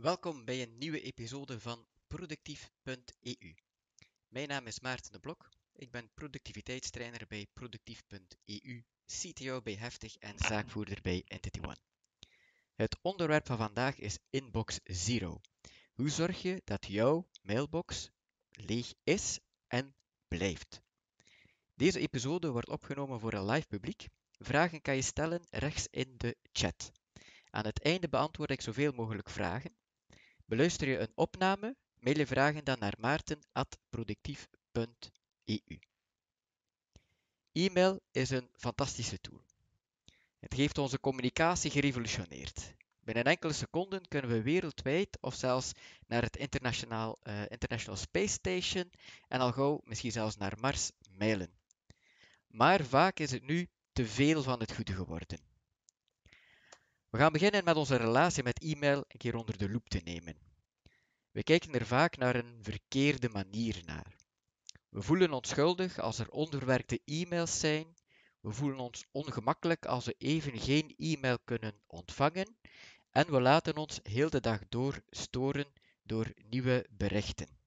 Welkom bij een nieuwe episode van Productief.eu. Mijn naam is Maarten de Blok. Ik ben productiviteitstrainer bij Productief.eu, CTO bij Heftig en zaakvoerder bij Entity One. Het onderwerp van vandaag is Inbox Zero. Hoe zorg je dat jouw mailbox leeg is en blijft? Deze episode wordt opgenomen voor een live publiek. Vragen kan je stellen rechts in de chat. Aan het einde beantwoord ik zoveel mogelijk vragen. Beluister je een opname, mail je vragen dan naar maarten.productief.eu. E-mail is een fantastische tool. Het heeft onze communicatie gerevolutioneerd. Binnen enkele seconden kunnen we wereldwijd of zelfs naar het International, uh, International Space Station en al gauw misschien zelfs naar Mars mailen. Maar vaak is het nu te veel van het goede geworden. We gaan beginnen met onze relatie met e-mail een keer onder de loep te nemen. We kijken er vaak naar een verkeerde manier naar. We voelen ons schuldig als er onverwerkte e-mails zijn. We voelen ons ongemakkelijk als we even geen e-mail kunnen ontvangen. En we laten ons heel de dag door storen door nieuwe berichten.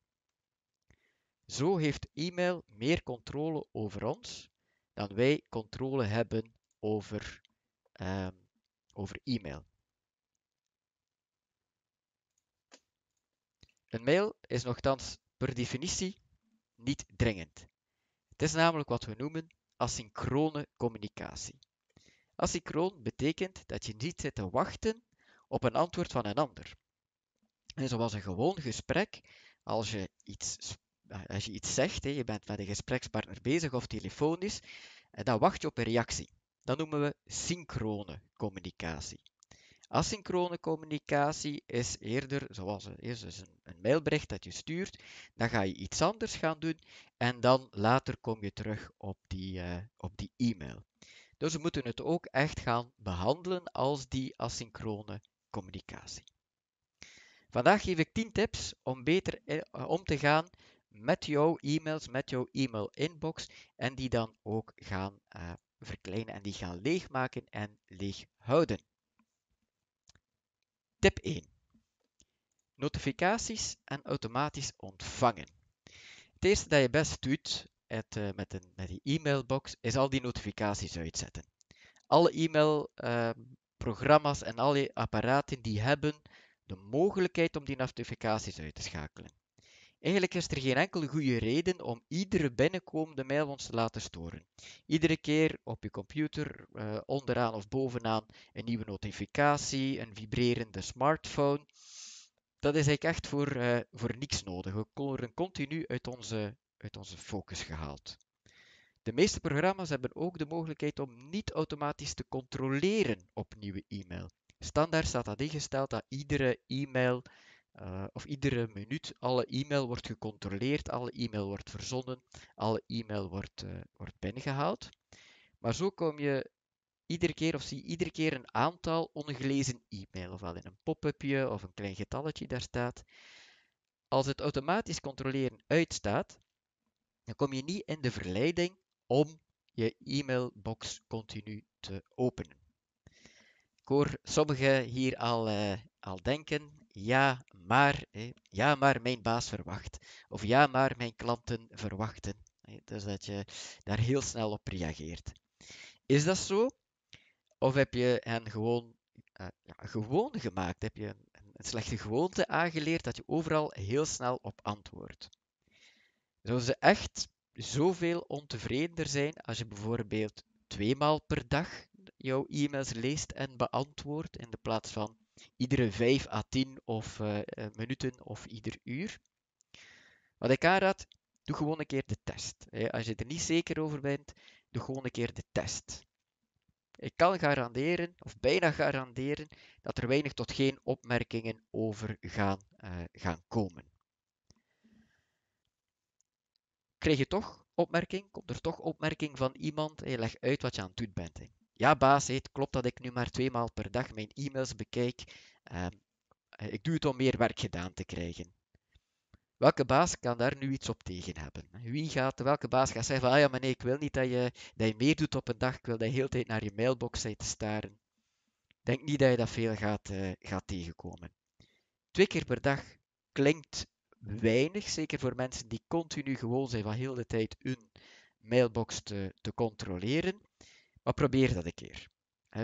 Zo heeft e-mail meer controle over ons dan wij controle hebben over um, over e-mail. Een mail is nogthans per definitie niet dringend. Het is namelijk wat we noemen asynchrone communicatie. Asynchroon betekent dat je niet zit te wachten op een antwoord van een ander. En zoals een gewoon gesprek, als je iets, als je iets zegt, je bent met een gesprekspartner bezig of telefonisch, dan wacht je op een reactie. Dat noemen we synchrone communicatie. Asynchrone communicatie is eerder zoals is, dus een, een mailbericht dat je stuurt, dan ga je iets anders gaan doen en dan later kom je terug op die, uh, op die e-mail. Dus we moeten het ook echt gaan behandelen als die asynchrone communicatie. Vandaag geef ik 10 tips om beter uh, om te gaan met jouw e-mails, met jouw e-mail inbox en die dan ook gaan uh, verkleinen en die gaan leegmaken en leeg houden. Tip 1. Notificaties en automatisch ontvangen. Het eerste dat je best doet het, uh, met, een, met die e-mailbox is al die notificaties uitzetten. Alle e-mailprogramma's uh, en alle apparaten die hebben de mogelijkheid om die notificaties uit te schakelen. Eigenlijk is er geen enkele goede reden om iedere binnenkomende mail ons te laten storen. Iedere keer op je computer, uh, onderaan of bovenaan, een nieuwe notificatie, een vibrerende smartphone. Dat is eigenlijk echt voor, uh, voor niks nodig. We worden continu uit onze, uit onze focus gehaald. De meeste programma's hebben ook de mogelijkheid om niet automatisch te controleren op nieuwe e-mail. Standaard staat dat ingesteld dat iedere e-mail uh, of iedere minuut alle e-mail wordt gecontroleerd, alle e-mail wordt verzonden, alle e-mail wordt, uh, wordt binnengehaald. Maar zo kom je iedere keer of zie je iedere keer een aantal ongelezen e-mail, ofwel in een pop-upje of een klein getalletje daar staat. Als het automatisch controleren uitstaat, dan kom je niet in de verleiding om je e-mailbox continu te openen. Ik hoor sommigen hier al, uh, al denken, ja, maar, ja, maar mijn baas verwacht. Of ja, maar mijn klanten verwachten. Dus dat je daar heel snel op reageert. Is dat zo? Of heb je hen gewoon, uh, ja, gewoon gemaakt? Heb je een, een slechte gewoonte aangeleerd dat je overal heel snel op antwoordt? Zouden ze echt zoveel ontevredener zijn als je bijvoorbeeld tweemaal per dag jouw e-mails leest en beantwoordt in de plaats van iedere 5 à 10 of, uh, minuten of ieder uur. Wat ik aanraad, doe gewoon een keer de test. Als je er niet zeker over bent, doe gewoon een keer de test. Ik kan garanderen, of bijna garanderen, dat er weinig tot geen opmerkingen over gaan, uh, gaan komen. Krijg je toch opmerking? Komt er toch opmerking van iemand? Hey, leg uit wat je aan het doen bent. Ja, baas, het klopt dat ik nu maar twee maal per dag mijn e-mails bekijk. Uh, ik doe het om meer werk gedaan te krijgen. Welke baas kan daar nu iets op tegen hebben? Wie gaat, welke baas gaat zeggen van, ah ja, maar nee, ik wil niet dat je, dat je meer doet op een dag, ik wil dat je de hele tijd naar je mailbox zit te staren. Denk niet dat je dat veel gaat, uh, gaat tegenkomen. twee keer per dag klinkt weinig, zeker voor mensen die continu gewoon zijn van heel de tijd hun mailbox te, te controleren. Probeer dat een keer.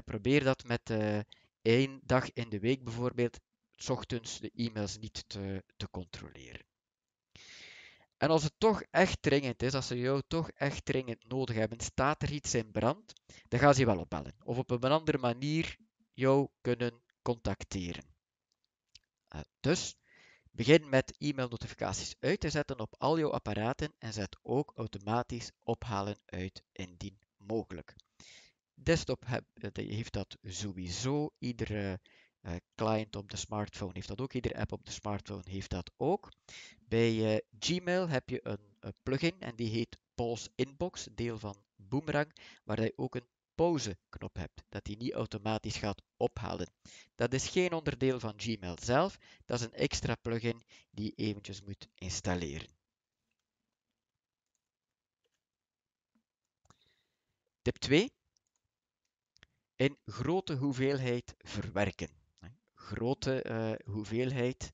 probeer dat met uh, één dag in de week bijvoorbeeld, s ochtends de e-mails niet te, te controleren. En als het toch echt dringend is, als ze jou toch echt dringend nodig hebben, staat er iets in brand, dan gaan ze je wel opbellen. Of op een andere manier jou kunnen contacteren. Uh, dus begin met e-mailnotificaties uit te zetten op al jouw apparaten en zet ook automatisch ophalen uit indien mogelijk. Desktop heb, eh, heeft dat sowieso. Iedere uh, client op de smartphone heeft dat ook. Iedere app op de smartphone heeft dat ook. Bij uh, Gmail heb je een, een, plugin en die heet Pause Inbox, deel van Boomerang, waar je ook een pauzeknop hebt, dat die niet automatisch gaat ophalen. Dat is geen onderdeel van Gmail zelf, dat is een extra plugin die je eventjes moet installeren. Tip 2. In grote hoeveelheid verwerken. Grote uh, hoeveelheid.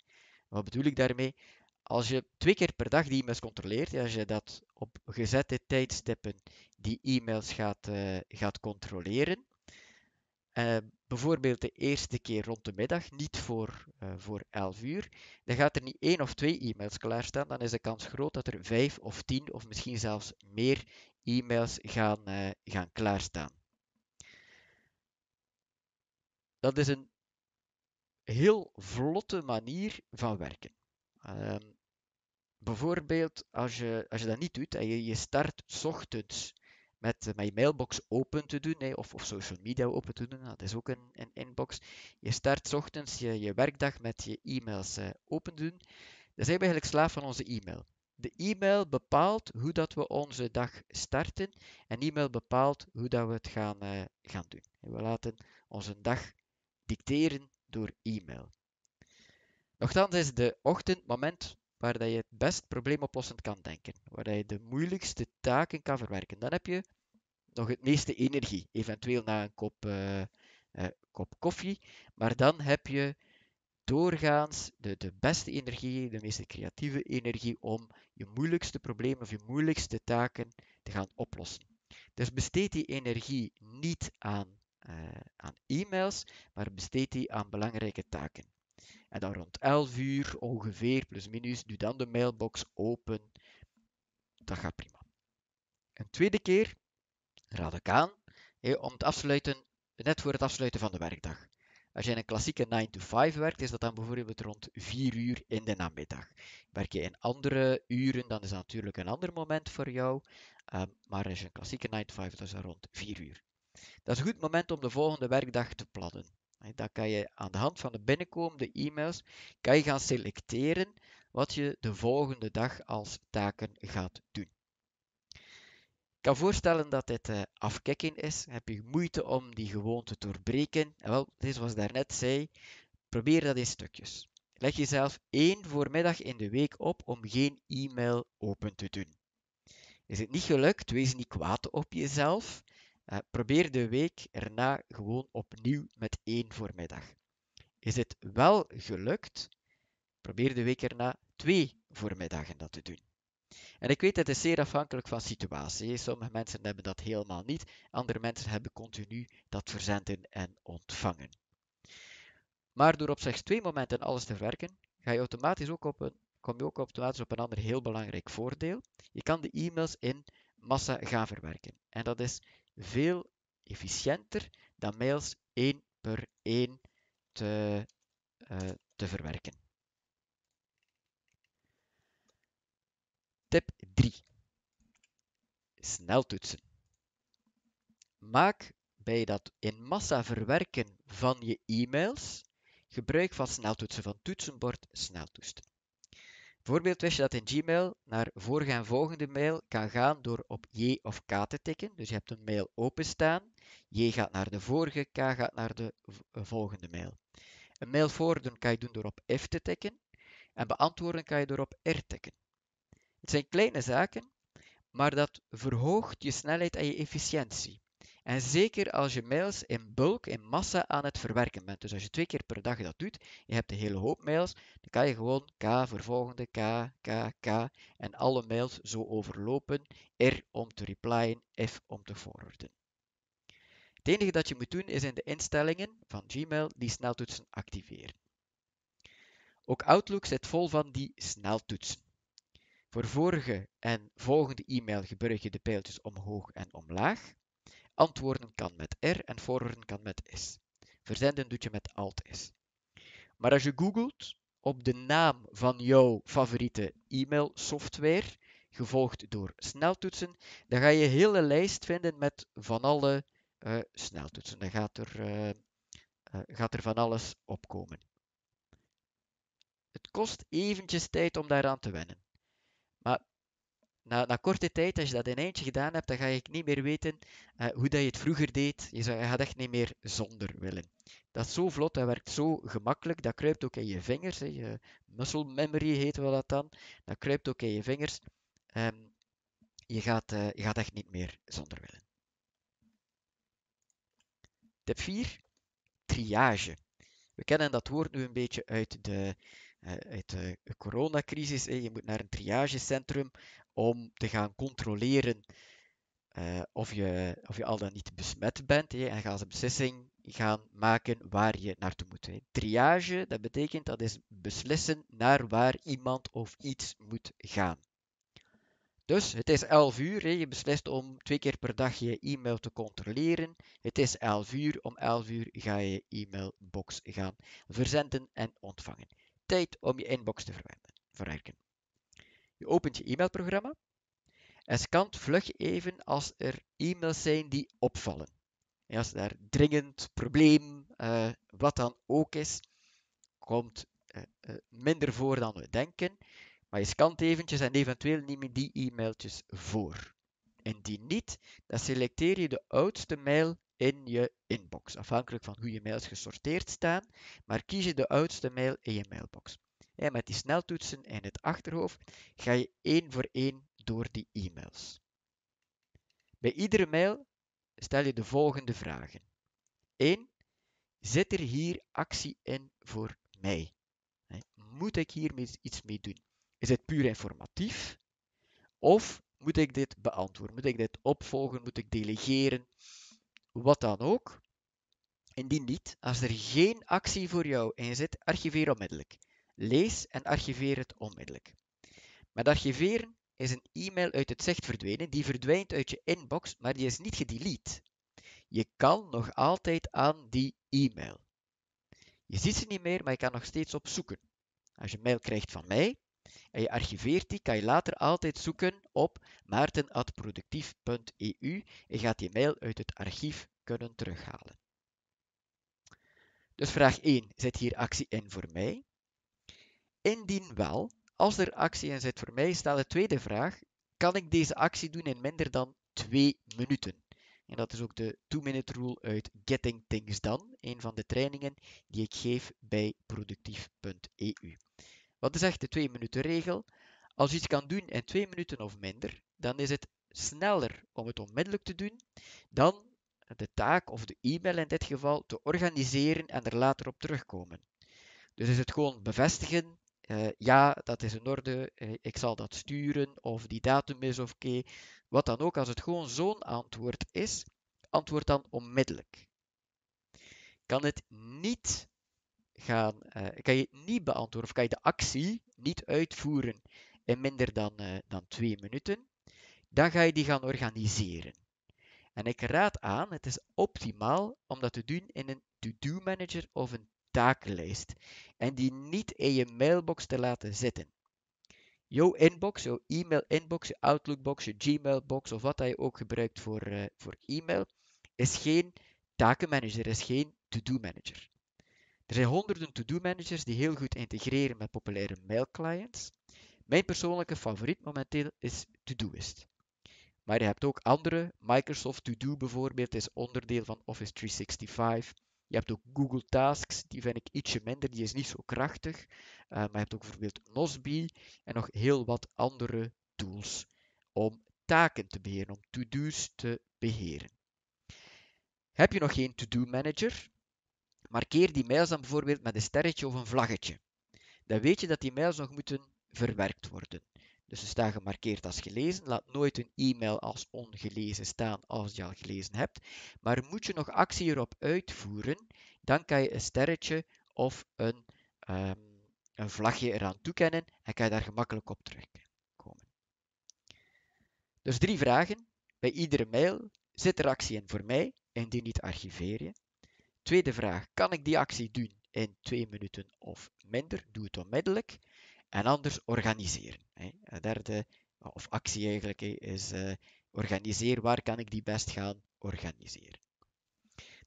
Wat bedoel ik daarmee? Als je twee keer per dag die e-mails controleert, als je dat op gezette tijdstippen die e-mails gaat, uh, gaat controleren, uh, bijvoorbeeld de eerste keer rond de middag, niet voor, uh, voor 11 uur, dan gaat er niet één of twee e-mails klaarstaan, dan is de kans groot dat er vijf of tien of misschien zelfs meer e-mails gaan, gaan klaarstaan. Dat is een heel vlotte manier van werken. Um, bijvoorbeeld, als je, als je dat niet doet en je, je start s ochtends met, met je mailbox open te doen, hè, of, of social media open te doen, dat is ook een, een inbox. Je start s ochtends je, je werkdag met je e-mails uh, open doen. Dan zijn we eigenlijk slaaf van onze e-mail. De e-mail bepaalt hoe dat we onze dag starten en e-mail bepaalt hoe dat we het gaan, uh, gaan doen. we laten onze dag dicteren door e-mail. Nochtans is de ochtend moment waar dat je het best probleemoplossend kan denken, waar je de moeilijkste taken kan verwerken. Dan heb je nog het meeste energie, eventueel na een kop, uh, uh, kop koffie, maar dan heb je doorgaans de, de beste energie, de meest creatieve energie om je moeilijkste problemen of je moeilijkste taken te gaan oplossen. Dus besteed die energie niet aan, aan e-mails, maar besteed die aan belangrijke taken. En dan rond 11 uur ongeveer, plus minus, doe dan de mailbox open. Dat gaat prima. Een tweede keer raad ik aan om te afsluiten, net voor het afsluiten van de werkdag. Als je in een klassieke 9 to 5 werkt, is dat dan bijvoorbeeld rond 4 uur in de namiddag. Werk je in andere uren, dan is dat natuurlijk een ander moment voor jou. Um, maar als je een klassieke 9 to 5, dan is dat rond 4 uur. Dat is een goed moment om de volgende werkdag te plannen. Dan kan je aan de hand van de binnenkomende e-mails kan je gaan selecteren wat je de volgende dag als taken gaat doen. Ik kan voorstellen dat dit uh, afkikking is. Heb je moeite om die gewoonte te doorbreken? En wel, dit zoals ik daarnet zei, probeer dat in stukjes. Leg jezelf één voormiddag in de week op om geen e-mail open te doen. Is het niet gelukt? Wees niet kwaad op jezelf. Uh, probeer de week erna gewoon opnieuw met één voormiddag. Is het wel gelukt? Probeer de week erna twee voormiddagen dat te doen. En ik weet, het is zeer afhankelijk van situatie. Sommige mensen hebben dat helemaal niet. Andere mensen hebben continu dat verzenden en ontvangen. Maar door op slechts twee momenten alles te verwerken, ga je automatisch ook op een, kom je ook automatisch op een ander heel belangrijk voordeel. Je kan de e-mails in massa gaan verwerken. En dat is veel efficiënter dan mails één per één te, uh, te verwerken. Tip 3. Sneltoetsen. Maak bij dat in massa verwerken van je e-mails gebruik van sneltoetsen van toetsenbord sneltoetsen. Bijvoorbeeld wist je dat in Gmail naar vorige en volgende mail kan gaan door op J of K te tikken. Dus je hebt een mail openstaan. J gaat naar de vorige, K gaat naar de eh, volgende mail. Een mail voordoen kan je doen door op F te tikken. En beantwoorden kan je door op R tikken. Het zijn kleine zaken, maar dat verhoogt je snelheid en je efficiëntie. En zeker als je mails in bulk, in massa aan het verwerken bent. Dus als je twee keer per dag dat doet, je hebt een hele hoop mails, dan kan je gewoon K voor volgende, K, K, K en alle mails zo overlopen. R om te replyen, F om te forwarden. Het enige dat je moet doen is in de instellingen van Gmail die sneltoetsen activeren. Ook Outlook zit vol van die sneltoetsen. Voor vorige en volgende e-mail gebruik je de pijltjes omhoog en omlaag. Antwoorden kan met R en forwarden kan met S. Verzenden doet je met Alt-S. Maar als je googelt op de naam van jouw favoriete e-mail software, gevolgd door sneltoetsen, dan ga je een hele lijst vinden met van alle uh, sneltoetsen. Dan gaat er, uh, uh, gaat er van alles opkomen. Het kost eventjes tijd om daaraan te wennen. Na, na korte tijd, als je dat in eentje gedaan hebt, dan ga je niet meer weten uh, hoe dat je het vroeger deed. Je, gaat echt niet meer zonder willen. Dat is zo vlot, dat werkt zo gemakkelijk. Dat kruipt ook in je vingers. Hè. Je muscle memory heet we dat dan. Dat kruipt ook in je vingers. Um, je, gaat, uh, je gaat echt niet meer zonder willen. Tip 4. Triage. We kennen dat woord nu een beetje uit de, uh, uit de coronacrisis. Je moet naar een triagecentrum om te gaan controleren uh, of, je, of je al dan niet besmet bent. Hè, en gaan ze beslissing gaan maken waar je naartoe moet. Triage, dat betekent dat is beslissen naar waar iemand of iets moet gaan. Dus het is 11 uur. Je beslist om twee keer per dag je e-mail te controleren. Het is 11 uur. Om 11 uur ga je e-mailbox gaan verzenden en ontvangen. Tijd om je inbox te verwerken. Je opent je e-mailprogramma en scant vlug even als er e-mails zijn die opvallen. En als daar dringend probleem, uh, wat dan ook is, komt uh, uh, minder voor dan we denken. Maar je scant eventjes en eventueel neem je die e-mailtjes voor. Indien niet, dan selecteer je de oudste mail in je inbox, afhankelijk van hoe je mails gesorteerd staan, maar kies je de oudste mail in je mailbox. En met die sneltoetsen in het achterhoofd ga je één voor één door die e-mails. Bij iedere mail stel je de volgende vragen. 1. Zit er hier actie in voor mij? Moet ik hier iets mee doen? Is het puur informatief? Of moet ik dit beantwoorden? Moet ik dit opvolgen? Moet ik delegeren? Wat dan ook. Indien niet, als er geen actie voor jou in zit, archiveer onmiddellijk. Lees en archiveer het onmiddellijk. Met archiveren is een e-mail uit het zicht verdwenen, die verdwijnt uit je inbox, maar die is niet gedelete. Je kan nog altijd aan die e-mail. Je ziet ze niet meer, maar je kan nog steeds op zoeken. Als je mail krijgt van mij en je archiveert die, kan je later altijd zoeken op maarten.productief.eu en gaat die mail uit het archief kunnen terughalen. Dus vraag 1. Zit hier actie in voor mij? Indien wel, als er actie in zit voor mij, staat de tweede vraag: kan ik deze actie doen in minder dan 2 minuten? En dat is ook de 2-minute rule uit Getting Things Done, een van de trainingen die ik geef bij productief.eu. Wat is echt de 2 minuten regel? Als je iets kan doen in 2 minuten of minder, dan is het sneller om het onmiddellijk te doen dan de taak of de e-mail in dit geval te organiseren en er later op terugkomen. Dus is het gewoon bevestigen, uh, ja, dat is in orde, uh, ik zal dat sturen, of die datum is oké, wat dan ook. Als het gewoon zo'n antwoord is, antwoord dan onmiddellijk. Kan het niet gaan, uh, kan je het niet beantwoorden, of kan je de actie niet uitvoeren in minder dan, dan twee minuten, dan ga je die gaan organiseren. En ik raad aan, het is optimaal om dat te doen in een to-do manager of een takenlijst en die niet in je mailbox te laten zitten. Jouw inbox, jouw e-mail inbox, je Outlook box, je Gmail box of wat je ook gebruikt voor, uh, voor e-mail, is geen takenmanager, is geen to-do manager. Er zijn honderden to-do managers die heel goed integreren met populaire mailclients. Mijn persoonlijke favoriet momenteel is Todoist. Maar je hebt ook andere. Microsoft To Do bijvoorbeeld is onderdeel van Office 365. Je hebt ook Google Tasks, die vind ik ietsje minder, die is niet zo krachtig. Uh, maar je hebt ook bijvoorbeeld Nozbe en nog heel wat andere tools om taken te beheren, om to-do's te beheren. Heb je nog geen to-do manager? Markeer die mails dan bijvoorbeeld met een sterretje of een vlaggetje. Dan weet je dat die mails nog moeten verwerkt worden. Dus ze staan gemarkeerd als gelezen. Laat nooit een e-mail als ongelezen staan als je al gelezen hebt. Maar moet je nog actie erop uitvoeren, dan kan je een sterretje of een, um, een vlagje eraan toekennen en kan je daar gemakkelijk op terugkomen. Dus drie vragen. Bij iedere mail zit er actie in voor mij, indien niet archiveer je. Tweede vraag, kan ik die actie doen in twee minuten of minder? Doe het onmiddellijk. En anders organiseren. Een derde, of actie eigenlijk, is uh, organiseer waar kan ik die best gaan organiseren.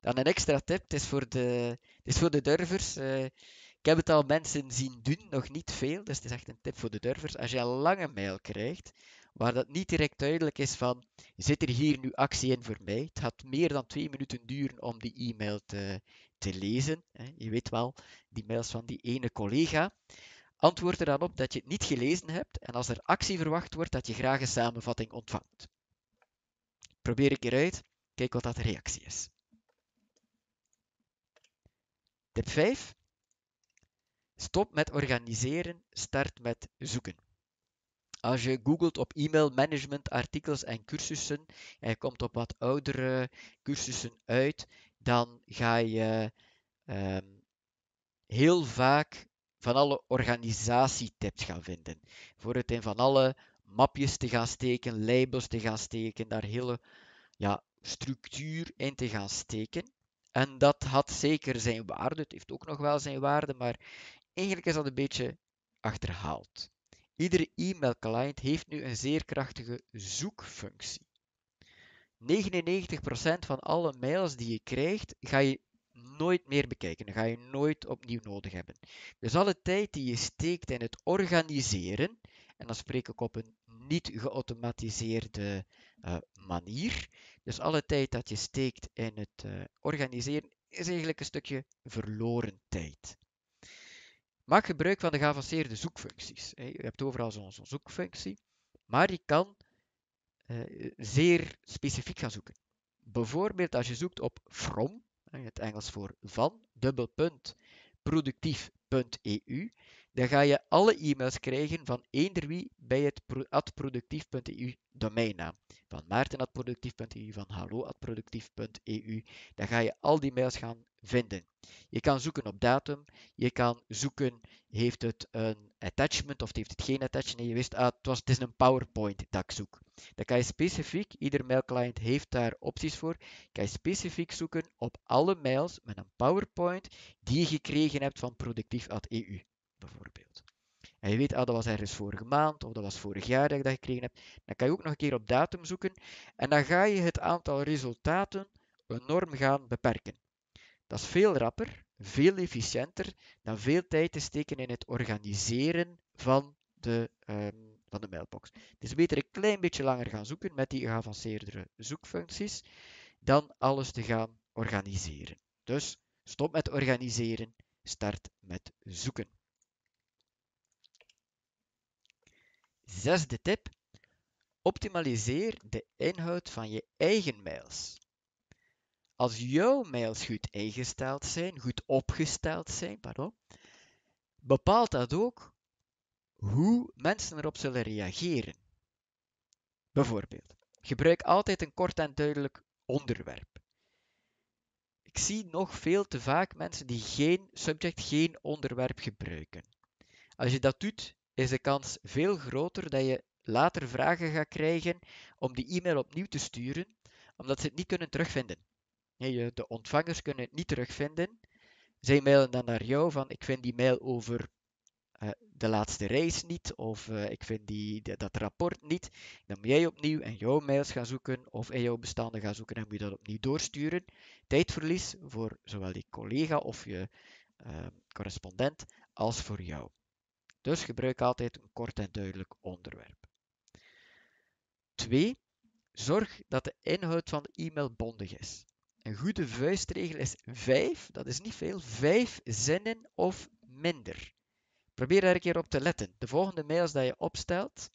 Dan een extra tip, het is voor de, het is voor de durvers. Uh, ik heb het al mensen zien doen, nog niet veel, dus het is echt een tip voor de durvers. Als je een lange mail krijgt, waar dat niet direct duidelijk is van, zit er hier nu actie in voor mij? Het gaat meer dan twee minuten duren om die e-mail te, te lezen. Je weet wel, die mails van die ene collega. Antwoord er dan op dat je het niet gelezen hebt en als er actie verwacht wordt, dat je graag een samenvatting ontvangt. Probeer een keer uit, kijk wat dat de reactie is. Tip 5. Stop met organiseren, start met zoeken. Als je googelt op e-mail management artikels en cursussen en je komt op wat oudere cursussen uit, dan ga je um, heel vaak van alle organisatietips gaan vinden. Voor het in van alle mapjes te gaan steken, labels te gaan steken, daar hele ja, structuur in te gaan steken. En dat had zeker zijn waarde. Het heeft ook nog wel zijn waarde, maar eigenlijk is dat een beetje achterhaald. Iedere e-mail client heeft nu een zeer krachtige zoekfunctie. 99% van alle mails die je krijgt, ga je nooit meer bekijken. Dat ga je nooit opnieuw nodig hebben. Dus alle tijd die je steekt in het organiseren, en dan spreek ik op een niet geautomatiseerde uh, manier. Dus alle tijd dat je steekt in het uh, organiseren, is eigenlijk een stukje verloren tijd. Maak gebruik van de geavanceerde zoekfuncties. Je hebt overal zo'n zoekfunctie, maar je kan uh, zeer specifiek gaan zoeken. Bijvoorbeeld als je zoekt op from, het Engels voor van, dubbelpunt, productief.eu, dan ga je alle e-mails krijgen van eender wie bij het productief.eu domeinnaam. Van maarten.productief.eu, van hallo.productief.eu. Dan ga je al die mails gaan vinden. Je kan zoeken op datum, je kan zoeken, heeft het een attachment of heeft het geen attachment. En je wist, ah, het, was, het is een PowerPoint dat ik zoek. Dan kan je specifiek, ieder mailclient heeft daar opties voor, kan je specifiek zoeken op alle mails met een PowerPoint die je gekregen hebt van productief.eu, bijvoorbeeld. En je weet, ah, dat was ergens vorige maand of dat was vorig jaar dat je dat gekregen hebt. Dan kan je ook nog een keer op datum zoeken en dan ga je het aantal resultaten enorm gaan beperken. Dat is veel rapper, veel efficiënter dan veel tijd te steken in het organiseren van de, um, van de mailbox. Dus beter een klein beetje langer gaan zoeken met die geavanceerdere zoekfuncties dan alles te gaan organiseren. Dus stop met organiseren, start met zoeken. Zesde tip. Optimaliseer de inhoud van je eigen mails. Als jouw mails goed ingesteld zijn, goed opgesteld zijn, pardon, bepaalt dat ook hoe mensen erop zullen reageren. Bijvoorbeeld, gebruik altijd een kort en duidelijk onderwerp. Ik zie nog veel te vaak mensen die geen subject, geen onderwerp gebruiken. Als je dat doet, is de kans veel groter dat je later vragen gaat krijgen om die e-mail opnieuw te sturen, omdat ze het niet kunnen terugvinden. De ontvangers kunnen het niet terugvinden. Zij mailen dan naar jou van ik vind die mail over uh, de laatste reis niet of uh, ik vind die, dat rapport niet. Dan moet jij opnieuw in jouw mails gaan zoeken of in jouw bestanden gaan zoeken en moet je dat opnieuw doorsturen. Tijdverlies voor zowel die collega of je correspondent als voor jou. Dus gebruik altijd een kort en duidelijk onderwerp. 2. Zorg dat de inhoud van de e-mail bondig is. Een goede vuistregel is 5, dat is niet veel, 5 zinnen of minder. Probeer daar een keer op te letten. De volgende mails dat je opstelt,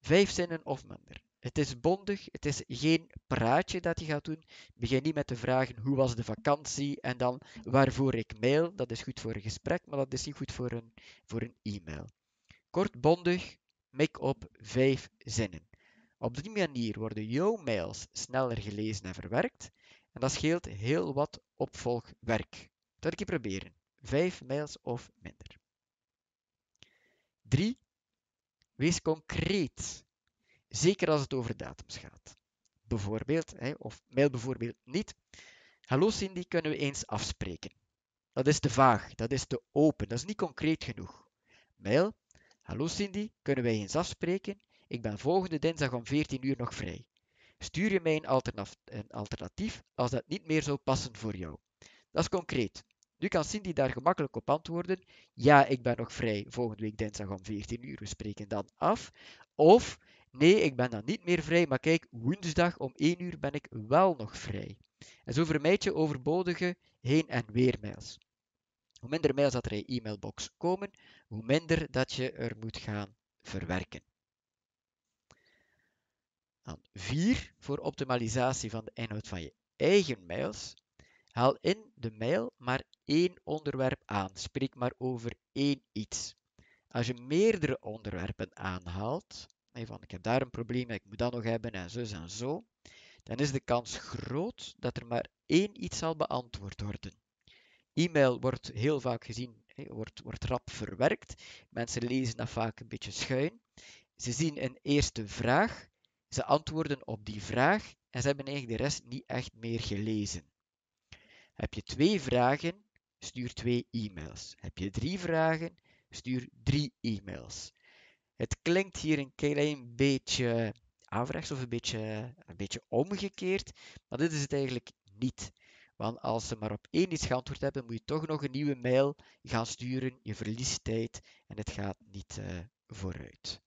5 zinnen of minder. Het is bondig, het is geen praatje dat je gaat doen. Begin niet met te vragen hoe was de vakantie en dan waarvoor ik mail. Dat is goed voor een gesprek, maar dat is niet goed voor een, voor een e-mail. Kort, bondig, mik op vijf zinnen. Op die manier worden jouw mails sneller gelezen en verwerkt en dat scheelt heel wat opvolgwerk. Dat ik je proberen. Vijf mails of minder. 3. Wees concreet. Zeker als het over datums gaat. Bijvoorbeeld, of mail bijvoorbeeld niet. Hallo Cindy, kunnen we eens afspreken? Dat is te vaag, dat is te open, dat is niet concreet genoeg. Mail, hallo Cindy, kunnen wij eens afspreken? Ik ben volgende dinsdag om 14 uur nog vrij. Stuur je mij een alternatief als dat niet meer zou passen voor jou. Dat is concreet. Nu kan Cindy daar gemakkelijk op antwoorden. Ja, ik ben nog vrij volgende week dinsdag om 14 uur. We spreken dan af. Of nee, ik ben dan niet meer vrij, maar kijk, woensdag om 1 uur ben ik wel nog vrij. En zo vermijd je overbodige heen- en weer mails. Hoe minder mails dat er in je e-mailbox komen, hoe minder dat je er moet gaan verwerken. Dan 4 voor optimalisatie van de inhoud van je eigen mails. Haal in de mail maar één onderwerp aan. Spreek maar over één iets. Als je meerdere onderwerpen aanhaalt, van ik heb daar een probleem, ik moet dat nog hebben en zo en zo, dan is de kans groot dat er maar één iets zal beantwoord worden. E-mail wordt heel vaak gezien, wordt, wordt rap verwerkt. Mensen lezen dat vaak een beetje schuin. Ze zien een eerste vraag, ze antwoorden op die vraag en ze hebben eigenlijk de rest niet echt meer gelezen. Heb je twee vragen, stuur twee e-mails. Heb je drie vragen, stuur drie e-mails. Het klinkt hier een klein beetje averechts of een beetje, een beetje omgekeerd, maar dit is het eigenlijk niet. Want als ze maar op één iets geantwoord hebben, moet je toch nog een nieuwe mail gaan sturen. Je verliest tijd en het gaat niet uh, vooruit.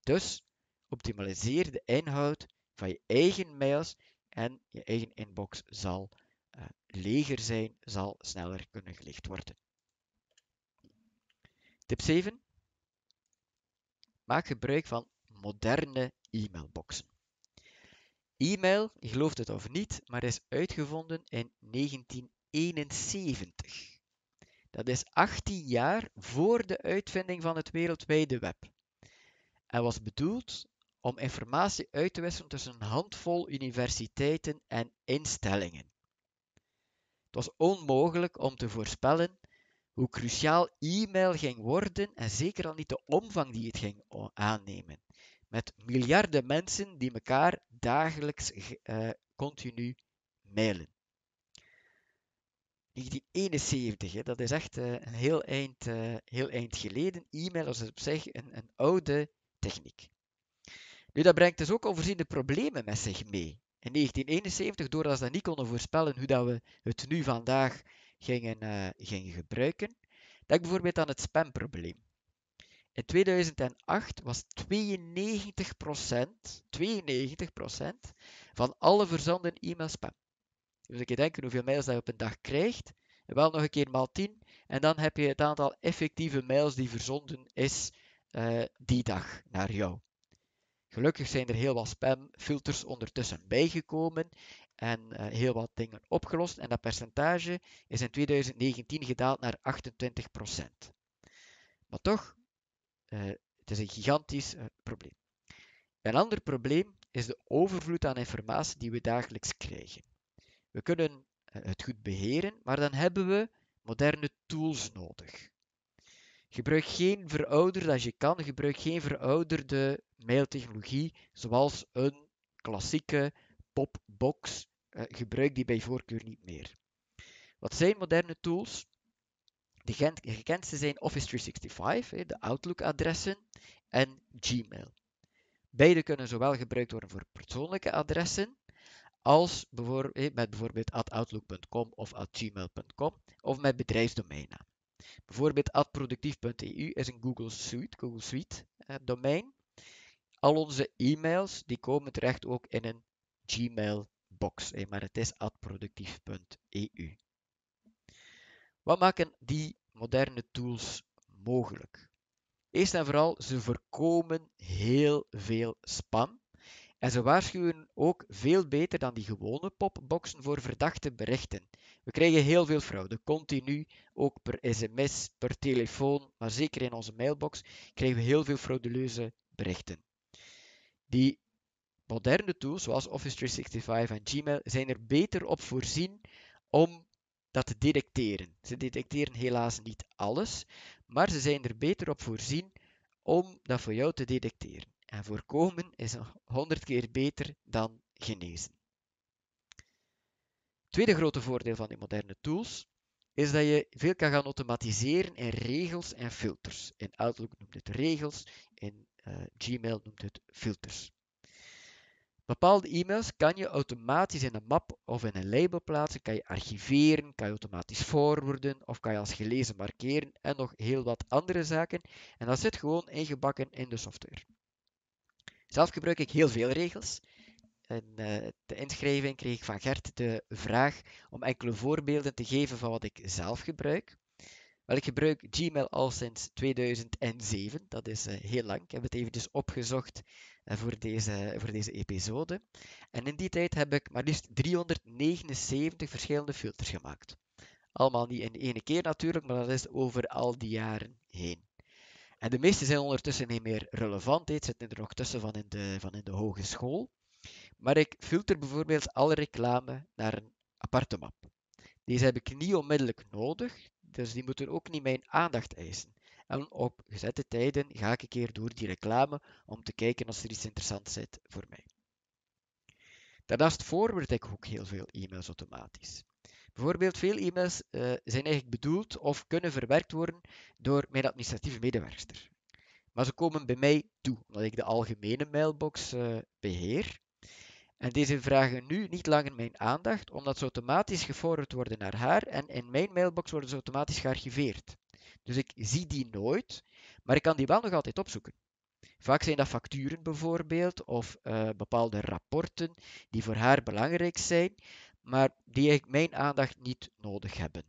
Dus optimaliseer de inhoud van je eigen mails en je eigen inbox zal uh, leger zijn, zal sneller kunnen gelicht worden. Tip 7. Maak gebruik van moderne e-mailboxen. E-mail, je gelooft het of niet, maar is uitgevonden in 1971. Dat is 18 jaar voor de uitvinding van het wereldwijde web. En was bedoeld om informatie uit te wisselen tussen een handvol universiteiten en instellingen. Het was onmogelijk om te voorspellen hoe cruciaal e-mail ging worden en zeker al niet de omvang die het ging aannemen. Met miljarden mensen die elkaar dagelijks uh, continu mailen. 1971, hè, dat is echt uh, een heel eind, uh, heel eind geleden. E-mail is op zich een, een oude techniek. Nu, dat brengt dus ook onvoorziene problemen met zich mee. In 1971, doordat ze dat niet konden voorspellen hoe dat we het nu vandaag gingen, uh, gingen gebruiken, denk bijvoorbeeld aan het spamprobleem. In 2008 was 92%, 92% van alle verzonden e-mail spam. Dus je denken hoeveel mails dat je op een dag krijgt, wel nog een keer maal 10, en dan heb je het aantal effectieve mails die verzonden is uh, die dag naar jou. Gelukkig zijn er heel wat spamfilters ondertussen bijgekomen en uh, heel wat dingen opgelost. En dat percentage is in 2019 gedaald naar 28%. Maar toch, uh, het is een gigantisch uh, probleem. Een ander probleem is de overvloed aan informatie die we dagelijks krijgen. We kunnen het goed beheren, maar dan hebben we moderne tools nodig. Gebruik geen verouderde, als je kan, gebruik geen verouderde mailtechnologie zoals een klassieke popbox. Uh, gebruik die bij voorkeur niet meer. Wat zijn moderne tools? De gekendste zijn Office 365, de Outlook-adressen, en Gmail. Beide kunnen zowel gebruikt worden voor persoonlijke adressen als met bijvoorbeeld outlook.com of gmail.com of met bedrijfsdomeinnaam. Bijvoorbeeld adproductief.eu is een Google Suite, Google Suite eh, domein. Al onze e-mails die komen terecht ook in een Gmail box, maar het is adproductief.eu. Wat maken die moderne tools mogelijk? Eerst en vooral, ze voorkomen heel veel spam En ze waarschuwen ook veel beter dan die gewone popboxen voor verdachte berichten. We krijgen heel veel fraude, continu, ook per sms, per telefoon, maar zeker in onze mailbox krijgen we heel veel frauduleuze berichten. Die moderne tools zoals Office 365 en Gmail zijn er beter op voorzien om dat te detecteren. Ze detecteren helaas niet alles, maar ze zijn er beter op voorzien om dat voor jou te detecteren. En voorkomen is honderd keer beter dan genezen. Tweede grote voordeel van die moderne tools is dat je veel kan gaan automatiseren in regels en filters. In Outlook noemt het regels, in uh, Gmail noemt het filters. Bepaalde e-mails kan je automatisch in een map of in een label plaatsen, kan je archiveren, kan je automatisch forwarden of kan je als gelezen markeren en nog heel wat andere zaken. En dat zit gewoon ingebakken in de software. Zelf gebruik ik heel veel regels. In de inschrijving kreeg ik van Gert de vraag om enkele voorbeelden te geven van wat ik zelf gebruik. Wel, ik gebruik Gmail al sinds 2007, dat is uh, heel lang. Ik heb het even dus opgezocht uh, voor, deze, voor deze episode. En in die tijd heb ik maar liefst 379 verschillende filters gemaakt. Allemaal niet in ene keer natuurlijk, maar dat is over al die jaren heen. En de meeste zijn ondertussen niet meer relevant. Het zitten er nog tussen van in, de, van in de hogeschool. Maar ik filter bijvoorbeeld alle reclame naar een aparte map. Deze heb ik niet onmiddellijk nodig, dus die moeten ook niet mijn aandacht eisen. En op gezette tijden ga ik een keer door die reclame om te kijken als er iets interessants zit voor mij. Daarnaast forward ik ook heel veel e-mails automatisch. Bijvoorbeeld, veel e-mails uh, zijn eigenlijk bedoeld of kunnen verwerkt worden door mijn administratieve medewerker. Maar ze komen bij mij toe, omdat ik de algemene mailbox uh, beheer. En deze vragen nu niet langer mijn aandacht, omdat ze automatisch geforward worden naar haar en in mijn mailbox worden ze automatisch gearchiveerd. Dus ik zie die nooit, maar ik kan die wel nog altijd opzoeken. Vaak zijn dat facturen bijvoorbeeld, of uh, bepaalde rapporten die voor haar belangrijk zijn, maar die ik mijn aandacht niet nodig hebben.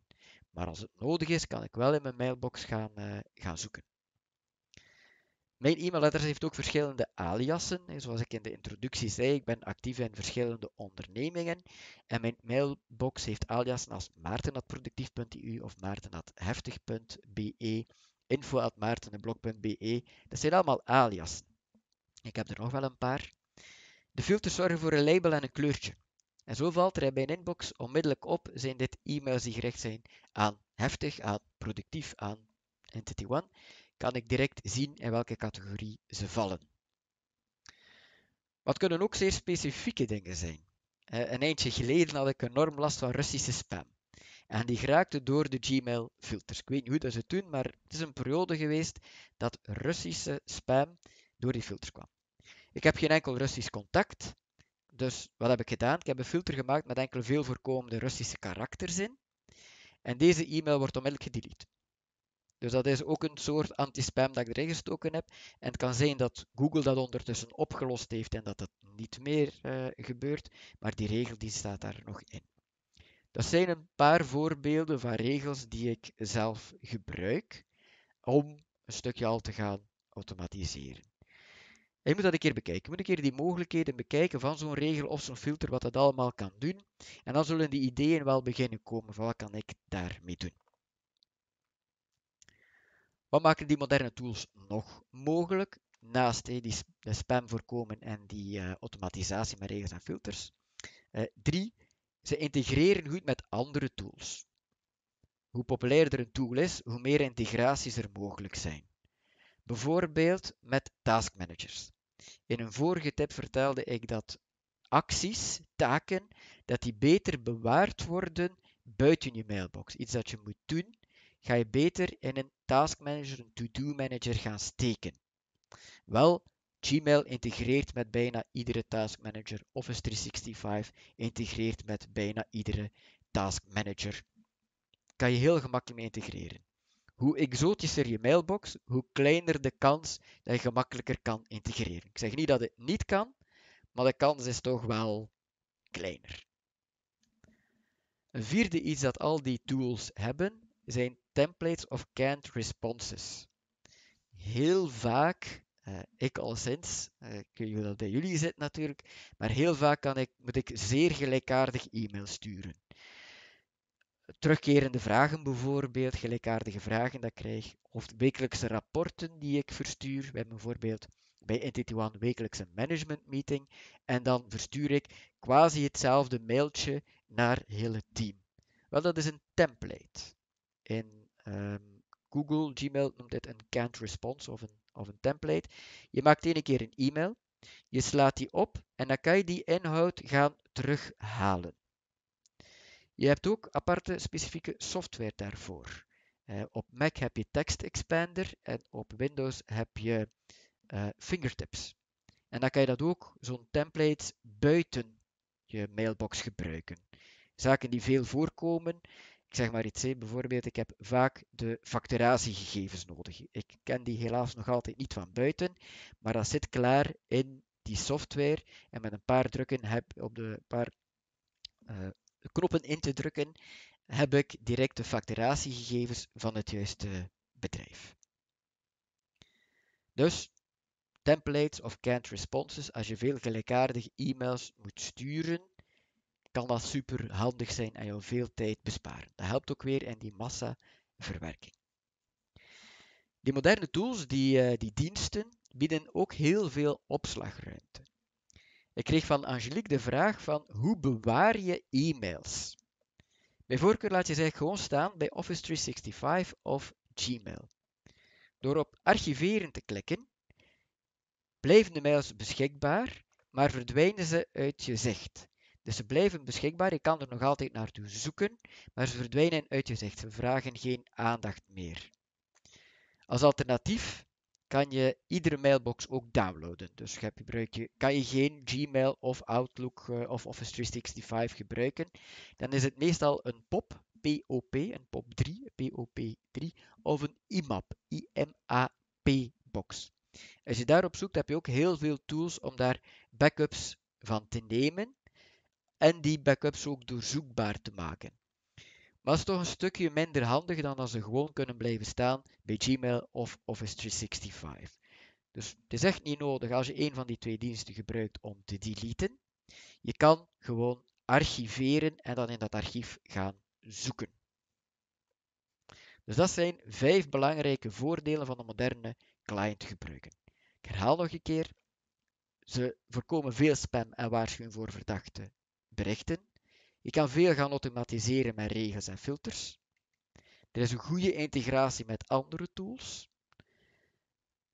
Maar als het nodig is, kan ik wel in mijn mailbox gaan, uh, gaan zoeken. Mijn e-mailadres heeft ook verschillende aliasen. Zoals ik in de introductie zei, ik ben actief in verschillende ondernemingen. En mijn mailbox heeft aliasen als maarten.productief.eu of maarten.heftig.be, info.maartenblog.be. Dat zijn allemaal aliasen. Ik heb er nog wel een paar. De filters zorgen voor een label en een kleurtje. En zo valt er in mijn inbox onmiddellijk op, zijn dit e-mails die gericht zijn aan heftig, aan productief, aan Entity One, kan ik direct zien in welke categorie ze vallen. Wat kunnen ook zeer specifieke dingen zijn. Een eindje geleden had ik enorm last van Russische spam. En die geraakte door de Gmail-filters. Ik weet niet hoe dat ze doen, maar het is een periode geweest dat Russische spam door die filters kwam. Ik heb geen enkel Russisch contact, dus wat heb ik gedaan? Ik heb een filter gemaakt met enkele veel voorkomende Russische karakters in. En deze e-mail wordt onmiddellijk gedelete. Dus dat is ook een soort anti-spam dat ik erin gestoken heb. En het kan zijn dat Google dat ondertussen opgelost heeft en dat het niet meer uh, gebeurt, maar die regel die staat daar nog in. Dat zijn een paar voorbeelden van regels die ik zelf gebruik om een stukje al te gaan automatiseren. Je moet dat een keer bekijken. Je moet een keer die mogelijkheden bekijken van zo'n regel of zo'n filter, wat dat allemaal kan doen. En dan zullen die ideeën wel beginnen komen van wat kan ik daarmee doen. Wat maken die moderne tools nog mogelijk? Naast die spam voorkomen en die uh, automatisatie met regels en filters. Uh, drie, ze integreren goed met andere tools. Hoe populairder een tool is, hoe meer integraties er mogelijk zijn. Bijvoorbeeld met taskmanagers. In een vorige tip vertelde ik dat acties, taken, dat die beter bewaard worden buiten je mailbox. Iets dat je moet doen, ga je beter in een taskmanager, een to-do manager gaan steken. Wel, Gmail integreert met bijna iedere taskmanager. Office 365 integreert met bijna iedere taskmanager. Kan je heel gemakkelijk mee integreren. Hoe exotischer je mailbox, hoe kleiner de kans dat je gemakkelijker kan integreren. Ik zeg niet dat het niet kan, maar de kans is toch wel kleiner. Een vierde iets dat al die tools hebben, zijn templates of canned responses. Heel vaak Uh, ik al sinds, uh, ik weet dat bij jullie zit natuurlijk, maar heel vaak kan ik, moet ik zeer gelijkaardig e-mail sturen. Terugkerende vragen bijvoorbeeld, gelijkaardige vragen dat ik krijg, of wekelijkse rapporten die ik verstuur. We hebben bijvoorbeeld bij Entity One wekelijks een management meeting en dan verstuur ik quasi hetzelfde mailtje naar heel het team. Wel, dat is een template. In um, Google, Gmail noemt dit een canned response of een, of een template. Je maakt één keer een e-mail, je slaat die op en dan kan je die inhoud gaan terughalen. Je hebt ook aparte specifieke software daarvoor. Uh, op Mac heb je Text Expander en op Windows heb je uh, Fingertips. En dan kan je dat ook, zo'n template, buiten je mailbox gebruiken. Zaken die veel voorkomen, ik zeg maar iets, bijvoorbeeld, ik heb vaak de facturatiegegevens nodig. Ik ken die helaas nog altijd niet van buiten, maar dat zit klaar in die software. En met een paar drukken heb op de paar uh, knoppen in te drukken, heb ik direct de facturatiegegevens van het juiste bedrijf. Dus templates of canned responses, als je veel gelijkaardige e-mails moet sturen, kan dat super handig zijn en jou veel tijd besparen. Dat helpt ook weer in die massaverwerking. Die moderne tools, die, uh, die diensten, bieden ook heel veel opslagruimte. Ik kreeg van Angelique de vraag van hoe bewaar je e-mails? Bij voorkeur laat je ze gewoon staan bij Office 365 of Gmail. Door op archiveren te klikken, blijven de mails beschikbaar, maar verdwijnen ze uit je zicht. Dus ze blijven beschikbaar, je kan er nog altijd naartoe zoeken, maar ze verdwijnen uit je zicht. Ze vragen geen aandacht meer. Als alternatief kan je iedere mailbox ook downloaden. Dus gebruik je, kan je geen Gmail of Outlook uh, of Office 365 gebruiken, dan is het meestal een POP, POP, een POP3, POP3, of een IMAP, IMAP box. Als je daarop zoekt, heb je ook heel veel tools om daar backups van te nemen en die backups ook doorzoekbaar te maken. Maar het is toch een stukje minder handig dan als ze gewoon kunnen blijven staan bij Gmail of Office 365. Dus het is echt niet nodig als je een van die twee diensten gebruikt om te deleten. Je kan gewoon archiveren en dan in dat archief gaan zoeken. Dus dat zijn vijf belangrijke voordelen van de moderne client gebruiken. Ik herhaal nog een keer. Ze voorkomen veel spam en waarschuwen voor verdachte berichten. Je kan veel gaan automatiseren met regels en filters. Er is een goede integratie met andere tools.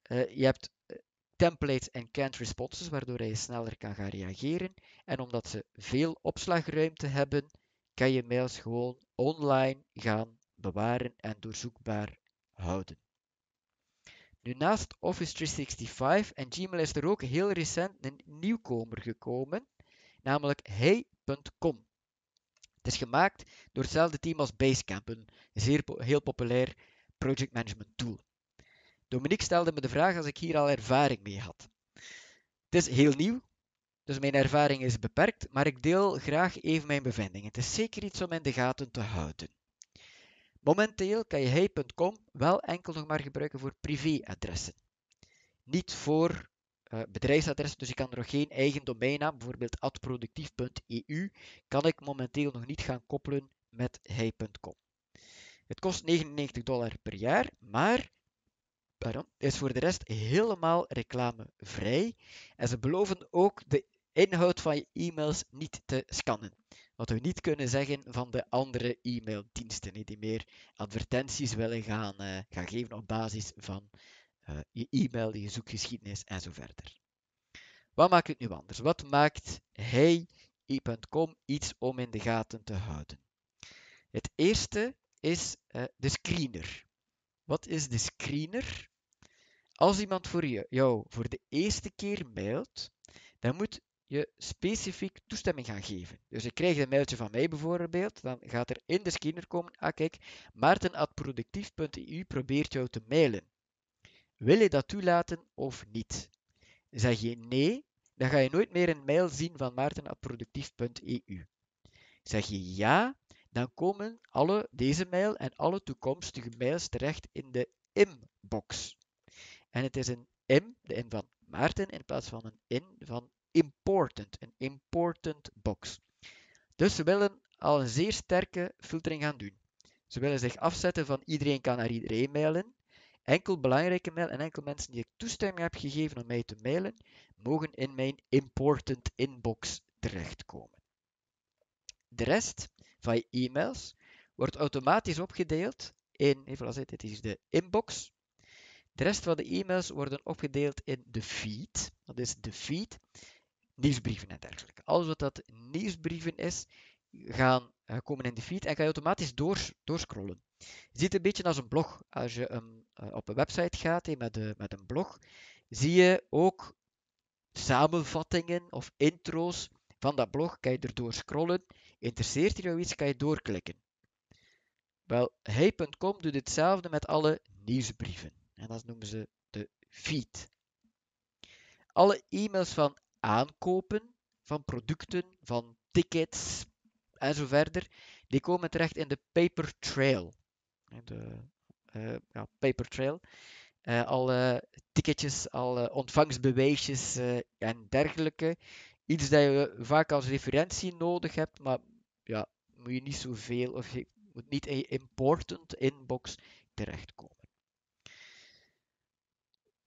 Uh, je hebt eh, templates en canned responses, waardoor je sneller kan gaan reageren. En omdat ze veel opslagruimte hebben, kan je mails gewoon online gaan bewaren en doorzoekbaar houden. Nu, naast Office 365 en Gmail is er ook heel recent een nieuwkomer gekomen, namelijk Hey.com. Het is gemaakt door hetzelfde team als Basecamp, een zeer heel populair project management tool. Dominique stelde me de vraag als ik hier al ervaring mee had. Het is heel nieuw, dus mijn ervaring is beperkt, maar ik deel graag even mijn bevindingen. Het is zeker iets om in de gaten te houden. Momenteel kan je hey.com wel enkel nog maar gebruiken voor privéadressen. Niet voor uh, bedrijfsadres, dus ik kan er nog geen eigen domeinnaam, bijvoorbeeld adproductief.eu, kan ik momenteel nog niet gaan koppelen met hey.com. Het kost 99 dollar per jaar, maar pardon, is voor de rest helemaal reclamevrij. En ze beloven ook de inhoud van je e-mails niet te scannen. Wat we niet kunnen zeggen van de andere e-maildiensten, die meer advertenties willen gaan, uh, gaan geven op basis van uh, je e-mail, je zoekgeschiedenis en zo verder. Wat maakt het nu anders? Wat maakt hey.com iets om in de gaten te houden? Het eerste is uh, de screener. Wat is de screener? Als iemand voor jou voor de eerste keer mailt, dan moet je specifiek toestemming gaan geven. Dus je krijgt een mailtje van mij bijvoorbeeld, dan gaat er in de screener komen, ah kijk, maarten.productief.eu probeert jou te mailen. Wil je dat toelaten of niet? Zeg je nee, dan ga je nooit meer een mail zien van maarten.productief.eu. Zeg je ja, dan komen alle deze mail en alle toekomstige mails terecht in de inbox. En het is een M, de M van Maarten, in plaats van een N van important, een important box. Dus ze willen al een zeer sterke filtering gaan doen. Ze willen zich afzetten van iedereen kan naar iedereen mailen. Enkel belangrijke mail en enkel mensen die ik toestemming heb gegeven om mij te mailen, mogen in mijn important inbox terechtkomen. De rest van je e-mails wordt automatisch opgedeeld in, even dit is de inbox. De rest van de e-mails worden opgedeeld in de feed. Dat is de feed, nieuwsbrieven en dergelijke. Alles wat dat nieuwsbrieven is, gaan uh, komen in de feed en ga je automatisch door, doorscrollen. Je ziet het een beetje als een blog. Als je uh, op een website gaat met, met een blog, zie je ook samenvattingen of intro's van dat blog. Kan je erdoor scrollen. Interesseert je jou iets, kan je doorklikken. Wel, hey.com doet hetzelfde met alle nieuwsbrieven. En dat noemen ze de feed. Alle e-mails van aankopen, van producten, van tickets, en zo verder, die komen terecht in de paper trail. De uh, ja, paper trail. Uh, alle ticketjes, alle ontvangstbewijsjes uh, en dergelijke. Iets dat je vaak als referentie nodig hebt, maar ja, moet je niet zoveel, of je moet niet in je important inbox terechtkomen.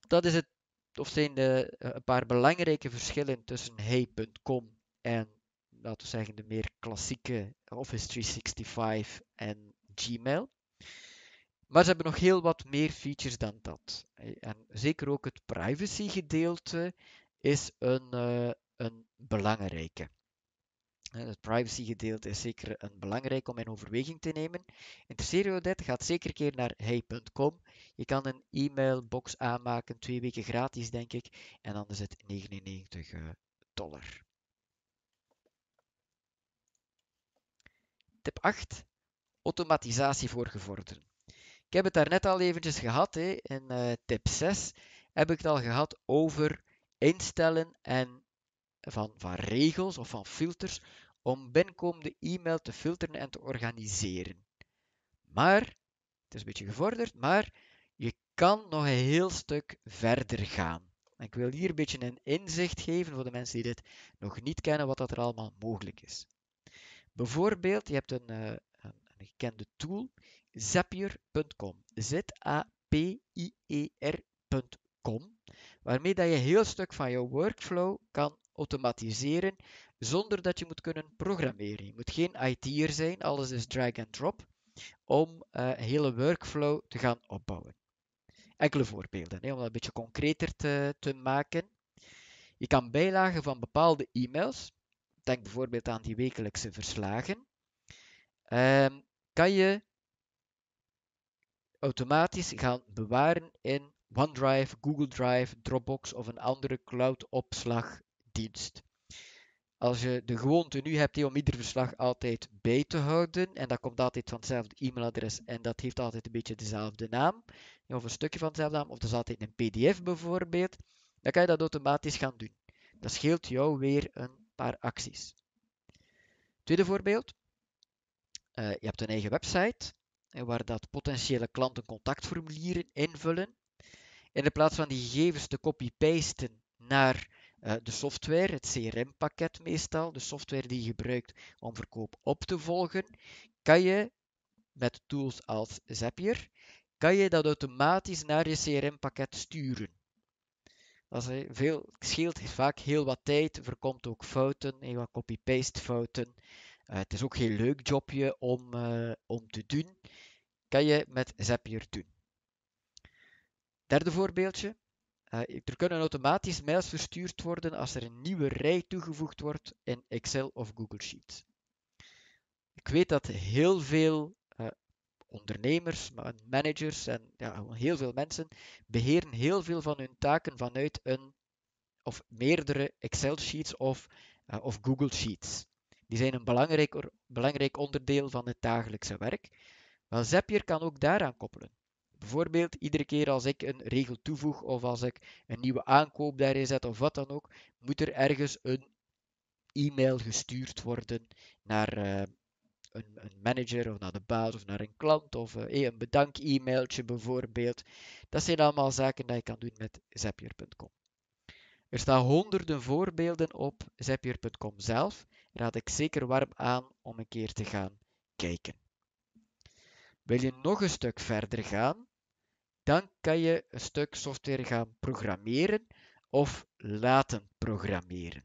Dat is het, of zijn de, een paar belangrijke verschillen tussen hey.com en laten we zeggen, de meer klassieke Office 365 en Gmail. Maar ze hebben nog heel wat meer features dan dat. En zeker ook het privacy gedeelte is een, uh, een belangrijke. Het privacy gedeelte is zeker een belangrijk om in overweging te nemen. Interesseer je dit? Ga zeker een keer naar hey.com. Je kan een e-mailbox aanmaken, twee weken gratis denk ik. En dan is het 99 eh, dollar. Tip 8. Automatisatie voor gevorderden. Ik heb het daar net al eventjes gehad. Hè. In uh, tip 6 heb ik het al gehad over instellen en van, van regels of van filters om binnenkomende e-mail te filteren en te organiseren. Maar, het is een beetje gevorderd, maar je kan nog een heel stuk verder gaan. ik wil hier een beetje een inzicht geven voor de mensen die dit nog niet kennen, wat dat er allemaal mogelijk is. Bijvoorbeeld, je hebt een, uh, een, een gekende tool, Zapier.com. Z-A-P-I-E-R.com. Waarmee dat je heel stuk van je workflow kan automatiseren zonder dat je moet kunnen programmeren. Je moet geen IT'er zijn, alles is drag and drop, om uh, hele workflow te gaan opbouwen. Enkele voorbeelden, hè, om dat een beetje concreter te, te maken. Je kan bijlagen van bepaalde e-mails denk bijvoorbeeld aan die wekelijkse verslagen, um, kan je automatisch gaan bewaren in OneDrive, Google Drive, Dropbox of een andere cloud-opslagdienst. Als je de gewoonte nu hebt om ieder verslag altijd bij te houden, en dat komt altijd van hetzelfde e-mailadres en dat heeft altijd een beetje dezelfde naam, of een stukje van dezelfde naam, of dat is altijd een PDF bijvoorbeeld, dan kan je dat automatisch gaan doen. Dat scheelt jou weer een paar acties. Tweede voorbeeld. Uh, je hebt een eigen website waar dat potentiële klanten contactformulieren invullen. In plaats van die gegevens te copy-pasten naar uh, de software, het CRM-pakket meestal, de software die je gebruikt om verkoop op te volgen, kan je met tools als Zapier, kan je dat automatisch naar je CRM-pakket sturen. Dat veel, scheelt vaak heel wat tijd, voorkomt ook fouten, heel wat copy-paste fouten. Uh, het is ook geen leuk jobje om, uh, om te doen. Kan je met Zapier doen. Derde voorbeeldje. Uh, er kunnen automatisch mails verstuurd worden als er een nieuwe rij toegevoegd wordt in Excel of Google Sheets. Ik weet dat heel veel ondernemers, managers en ja, heel veel mensen beheren heel veel van hun taken vanuit een of meerdere Excel sheets of, of Google Sheets. Die zijn een belangrijk, belangrijk onderdeel van het dagelijkse werk. Wel, Zapier kan ook daaraan koppelen. Bijvoorbeeld, iedere keer als ik een regel toevoeg of als ik een nieuwe aankoop daarin zet of wat dan ook, moet er ergens een e-mail gestuurd worden naar, uh, een, een, manager of naar de baas of naar een klant of uh, een bedank-e-mailtje bijvoorbeeld. Dat zijn allemaal zaken die je kan doen met Zapier.com. Er staan honderden voorbeelden op Zapier.com zelf. Raad ik zeker warm aan om een keer te gaan kijken. Wil je nog een stuk verder gaan, dan kan je een stuk software gaan programmeren of laten programmeren.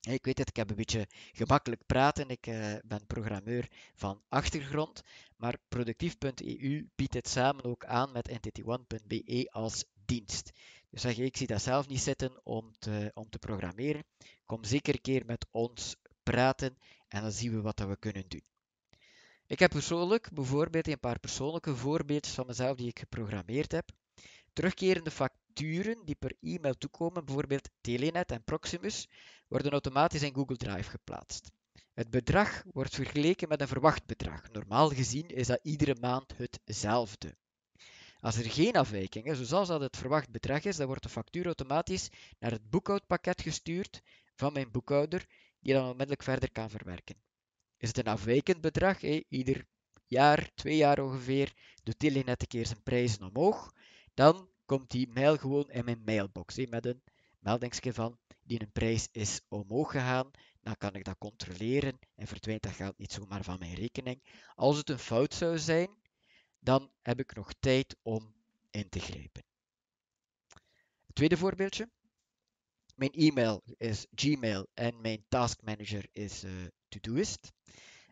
Ik weet het, ik heb een beetje gemakkelijk praten. Ik uh, ben programmeur van achtergrond, maar productief.eu biedt het samen ook aan met entity1.be als dienst. Dus zeg je, ik zie dat zelf niet zitten om te, om te programmeren. Kom zeker een keer met ons praten en dan zien we wat we kunnen doen. Ik heb persoonlijk bijvoorbeeld een paar persoonlijke voorbeeldjes van mezelf die ik geprogrammeerd heb. Terugkerende facturen die per e-mail toekomen, bijvoorbeeld Telenet en Proximus, worden automatisch in Google Drive geplaatst. Het bedrag wordt vergeleken met een verwacht bedrag. Normaal gezien is dat iedere maand hetzelfde. Als er geen afwijking is, zoals dat het verwacht bedrag is, dan wordt de factuur automatisch naar het boekhoudpakket gestuurd van mijn boekhouder, die dan onmiddellijk verder kan verwerken. Is het een afwijkend bedrag, ieder jaar, twee jaar ongeveer, doet Telenet een keer zijn prijzen omhoog, dan komt die mail gewoon in mijn mailbox met een meldingsje van die een prijs is omhoog gegaan. Dan kan ik dat controleren en verdwijnt dat geld niet zomaar van mijn rekening. Als het een fout zou zijn, dan heb ik nog tijd om in te grijpen. Tweede voorbeeldje. Mijn e-mail is Gmail en mijn task manager is uh, Todoist.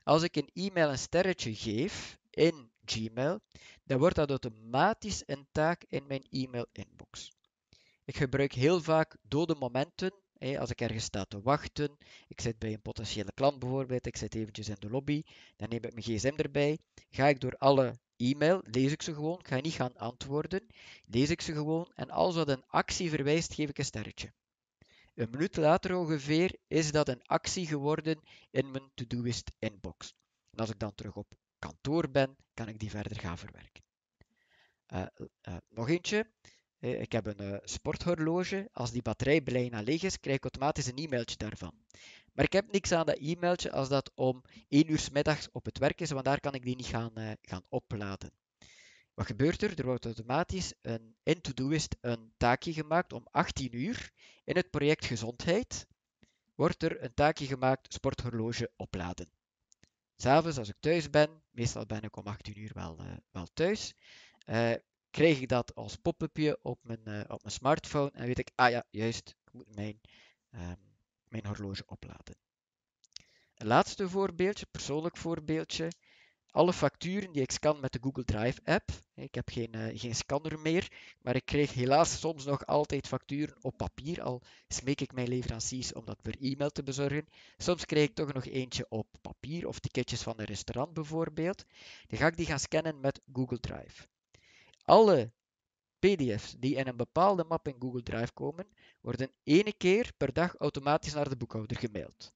Als ik een e-mail een sterretje geef in Gmail, dan wordt dat automatisch een taak in mijn e-mail inbox. Ik gebruik heel vaak dode momenten als ik ergens sta te wachten, ik zit bij een potentiële klant bijvoorbeeld, ik zit eventjes in de lobby, dan neem ik mijn gsm erbij, ga ik door alle e-mail, lees ik ze gewoon, ik ga niet gaan antwoorden, lees ik ze gewoon en als dat een actie verwijst, geef ik een sterretje. Een minuut later ongeveer is dat een actie geworden in mijn to-doist inbox. En als ik dan terug op kantoor ben, kan ik die verder gaan verwerken. Uh, uh, nog eentje. Ik heb een sporthorloge. Als die batterij bijna leeg is, krijg ik automatisch een e-mailtje daarvan. Maar ik heb niks aan dat e-mailtje als dat om 1 uur s middags op het werk is, want daar kan ik die niet gaan, gaan opladen. Wat gebeurt er? Er wordt automatisch een, in Todoist een taakje gemaakt om 18 uur. In het project gezondheid wordt er een taakje gemaakt sporthorloge opladen. S'avonds als ik thuis ben, meestal ben ik om 18 uur wel, uh, wel thuis, krijg ik dat als pop-upje op mijn, uh, op mijn smartphone en weet ik, ah ja, juist, ik moet mijn, um, mijn horloge opladen. Een laatste voorbeeldje, persoonlijk voorbeeldje. Alle facturen die ik scan met de Google Drive app. Ik heb geen, uh, geen scanner meer, maar ik krijg helaas soms nog altijd facturen op papier. Al smeek ik mijn leveranciers om dat per e-mail te bezorgen. Soms krijg ik toch nog eentje op papier of ticketjes van een restaurant bijvoorbeeld. Dan ga ik die gaan scannen met Google Drive. Alle PDF's die in een bepaalde map in Google Drive komen, worden ene keer per dag automatisch naar de boekhouder gemaild.